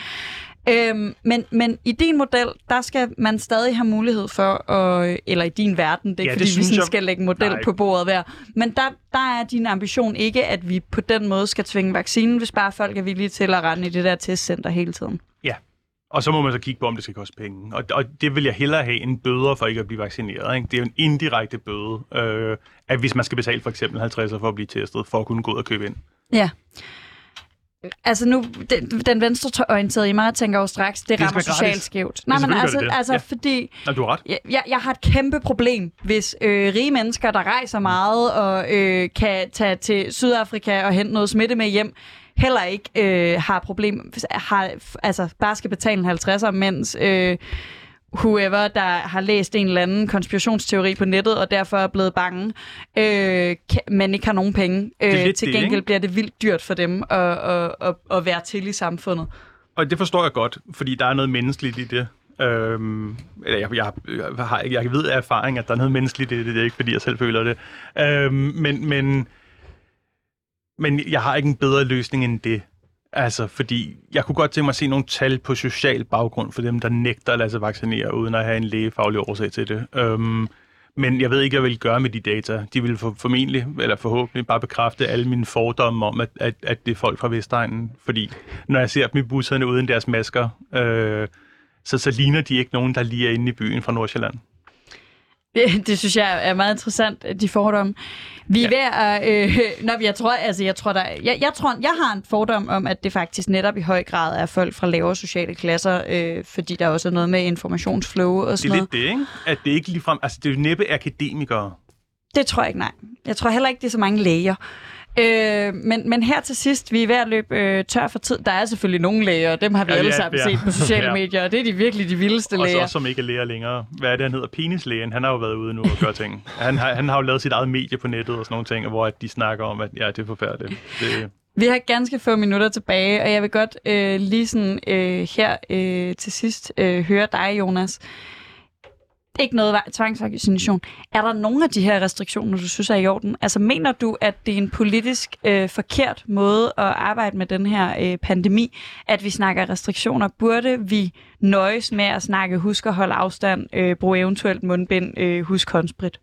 Øhm, men, men i din model, der skal man stadig have mulighed for, at, eller i din verden, det er Ja, ikke det fordi, vi sådan jeg- skal lægge model Nej. på bordet hver, men der, der er din ambition ikke, at vi på den måde skal tvinge vaccinen, hvis bare folk er villige til at rende i det der testcenter hele tiden. Ja. Og så må man så kigge på, om det skal koste penge. Og, og det vil jeg hellere have en bøder for ikke at blive vaccineret. Ikke? Det er jo en indirekte bøde, øh, at hvis man skal betale for eksempel 50 for at blive testet, for at kunne gå ud og købe ind. Ja. Altså nu, den, den venstreorienterede i mig tænker jo straks, det, Det rammer være socialt skævt. Ja, Nej, men altså, det altså Ja. fordi Nå, du har ret. jeg, jeg, jeg har et kæmpe problem, hvis øh, rige mennesker, der rejser meget og øh, kan tage til Sydafrika og hente noget smitte med hjem, heller ikke øh, har problem, har, altså bare skal betale en 50'er, mens øh, whoever, der har læst en eller anden konspirationsteori på nettet, og derfor er blevet bange, øh, men ikke har nogen penge. Øh, til det, gengæld ikke? bliver det vildt dyrt for dem at, at, at, at være til i samfundet. Og det forstår jeg godt, fordi der er noget menneskeligt i det. Øhm, eller jeg, jeg, jeg, har, jeg ved af erfaring, at der er noget menneskeligt i det. Det er ikke, fordi jeg selv føler det. Øhm, men, men, men jeg har ikke en bedre løsning end det. Altså, fordi jeg kunne godt tænke mig at se nogle tal på social baggrund for dem, der nægter at lade sig vaccinere, uden at have en lægefaglig årsag til det. Øhm, men jeg ved ikke, hvad jeg vil gøre med de data. De vil for, formentlig, eller forhåbentlig, bare bekræfte alle mine fordomme om, at, at, at det er folk fra Vestegnen. Fordi når jeg ser dem i busserne uden deres masker, øh, så, så ligner de ikke nogen, der lige er inde i byen fra Nordsjælland. Det, det synes jeg er meget interessant, de fordomme. Vi er ja. ved at... Øh, når jeg tror, altså, jeg tror, der, jeg, jeg, tror, jeg har en fordom om, at det faktisk netop i høj grad er folk fra lavere sociale klasser, øh, fordi der også er noget med informationsflow og sådan noget. Det er lidt det, ikke? At det ikke ligefrem... Altså, det er jo næppe akademikere. Det tror jeg ikke, nej. Jeg tror heller ikke, det er så mange læger. Øh, men, men her til sidst, vi er ved at løbe øh, tør for tid. Der er selvfølgelig nogle læger, og dem har vi ja, alle ja, sammen ja. set på sociale ja. medier, og det er de virkelig de vildeste læger. Og også som ikke er læger længere. Hvad er det, han hedder? Penislægen. Han har jo været ude nu og gøre ting. Han har, han har jo lavet sit eget medie på nettet og sådan nogle ting, hvor at de snakker om, at ja, det er forfærdeligt. Det, vi har ganske få minutter tilbage, og jeg vil godt øh, lige sådan øh, her øh, til sidst øh, høre dig, Jonas ikke noget tvangsvaccination. Er der nogle af de her restriktioner, du synes er i orden? Altså mener du, at det er en politisk øh, forkert måde at arbejde med den her øh, pandemi, at vi snakker restriktioner? Burde vi nøjes med at snakke husk at holde afstand, øh, bruge eventuelt mundbind, øh, husk håndsprit?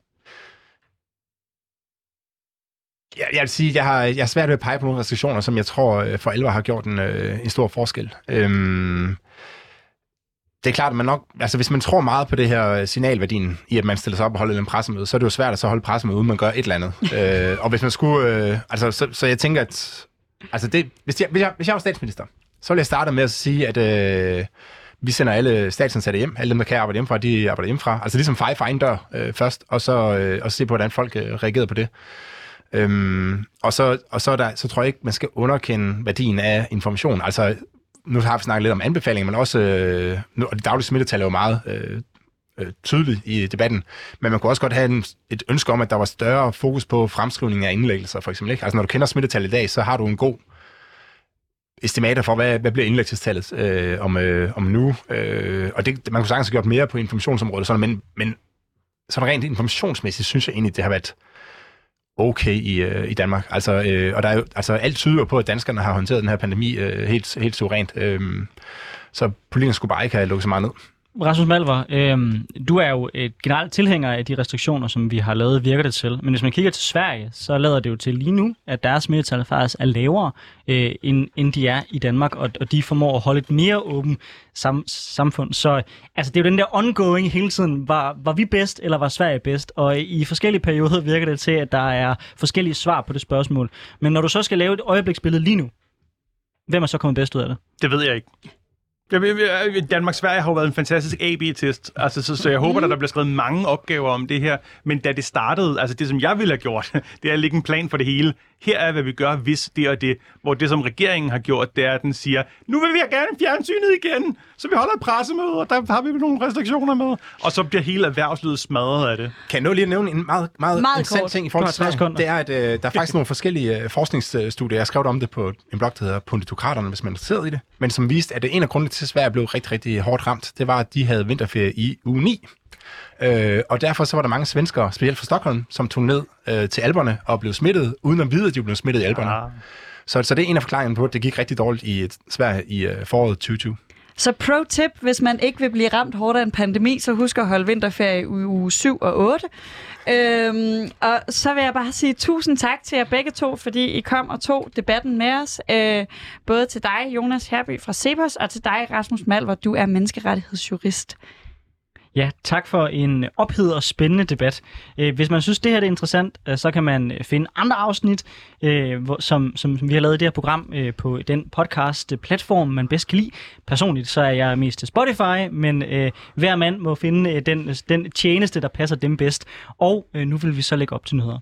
Jeg, jeg vil sige, jeg har, jeg har svært ved at pege på nogle restriktioner, som jeg tror øh, for alvor har gjort en, øh, en stor forskel. Øhm, det er klart, at man nok, altså hvis man tror meget på det her øh, signalværdien i, at man stiller sig op og holder en pressemøde, så er det jo svært at så holde pressemøde, uden man gør et eller andet. øh, og hvis man skulle, øh, altså så, så jeg tænker, at altså det, hvis, jeg, hvis, jeg, hvis jeg var statsminister, så ville jeg starte med at sige, at øh, vi sender alle statsansatte hjem, alle dem, der kan arbejde hjemmefra, de arbejder hjemmefra. Altså ligesom feje for egen dør øh, først, og så, øh, og så se på, hvordan folk øh, reagerede på det. Øhm, og så, og så, der, så tror jeg ikke, man skal underkende værdien af information. Altså, nu har vi snakket lidt om anbefalinger, men også, øh, nu, og det daglige smittetal er jo meget øh, øh, tydeligt i debatten, men man kunne også godt have en, et ønske om, at der var større fokus på fremskrivning af indlæggelser, for eksempel. Ikke? Altså, når du kender smittetal i dag, så har du en god estimater for, hvad, hvad bliver indlæggelsestallet øh, om, øh, om nu. Øh, og det, man kunne sagtens have gjort mere på informationsområdet, sådan, men, men sådan rent informationsmæssigt synes jeg egentlig, det har været okay i, øh, i Danmark. Altså, øh, og der er jo, altså, alt tyder på, at danskerne har håndteret den her pandemi øh, helt, helt suverænt. Øh, så politikerne skulle bare ikke have lukket så meget ned. Rasmus Malver, øh, du er jo et generelt tilhænger af de restriktioner, som vi har lavet, virker det til. Men hvis man kigger til Sverige, så lader det jo til lige nu, at deres smittetal faktisk er lavere, øh, end, end de er i Danmark, og, og de formår at holde et mere åbent sam, samfund. Så altså, det er jo den der ongoing hele tiden, var, var vi bedst, eller var Sverige bedst? Og i forskellige perioder virker det til, at der er forskellige svar på det spørgsmål. Men når du så skal lave et øjebliksbillede lige nu, hvem er så kommet bedst ud af det? Det ved jeg ikke. Danmark-Sverige har jo været en fantastisk AB-test, altså, så, så jeg håber, mm. at der bliver skrevet mange opgaver om det her. Men da det startede, altså det som jeg ville have gjort, det er at lægge en plan for det hele. Her er, hvad vi gør, hvis det og det. Hvor det, som regeringen har gjort, det er, at den siger, nu vil vi gerne fjernsynet igen, så vi holder et pressemøde, og der har vi nogle restriktioner med. Og så bliver hele erhvervslivet smadret af det. Kan jeg nu lige nævne en meget, meget, meget interessant kort. ting i forhold til Sverige? Det er, at øh, der er faktisk nogle forskellige øh, forskningsstudier. Jeg skrev om det på en blog, der hedder Ponditokraterne, hvis man er interesseret i det. Men som viste, at en af grundene til, at Sverige blev rigtig, rigtig hårdt ramt, det var, at de havde vinterferie i uge 9. Øh, og derfor så var der mange svenskere, specielt fra Stockholm, som tog ned øh, til alberne og blev smittet, uden at vide, at de blev smittet i alberne. Ah. Så, så det er en af forklaringerne på, at det gik rigtig dårligt i Sverige i øh, foråret 2020. Så pro tip, hvis man ikke vil blive ramt hårdt af en pandemi, så husk at holde vinterferie i uge 7 og 8. Øhm, og så vil jeg bare sige tusind tak til jer begge to, fordi I kom og tog debatten med os. Øh, både til dig, Jonas Herby fra Cepos, og til dig, Rasmus Malver, du er menneskerettighedsjurist. Ja, tak for en ophedet og spændende debat. Øh, hvis man synes, det her er interessant, øh, så kan man øh, finde andre afsnit, som, som vi har lavet i det her program på den podcast-platform, man bedst kan lide. Personligt så er jeg mest til Spotify, men hver mand må finde den, den tjeneste, der passer dem bedst. Og nu vil vi så lægge op til nyheder.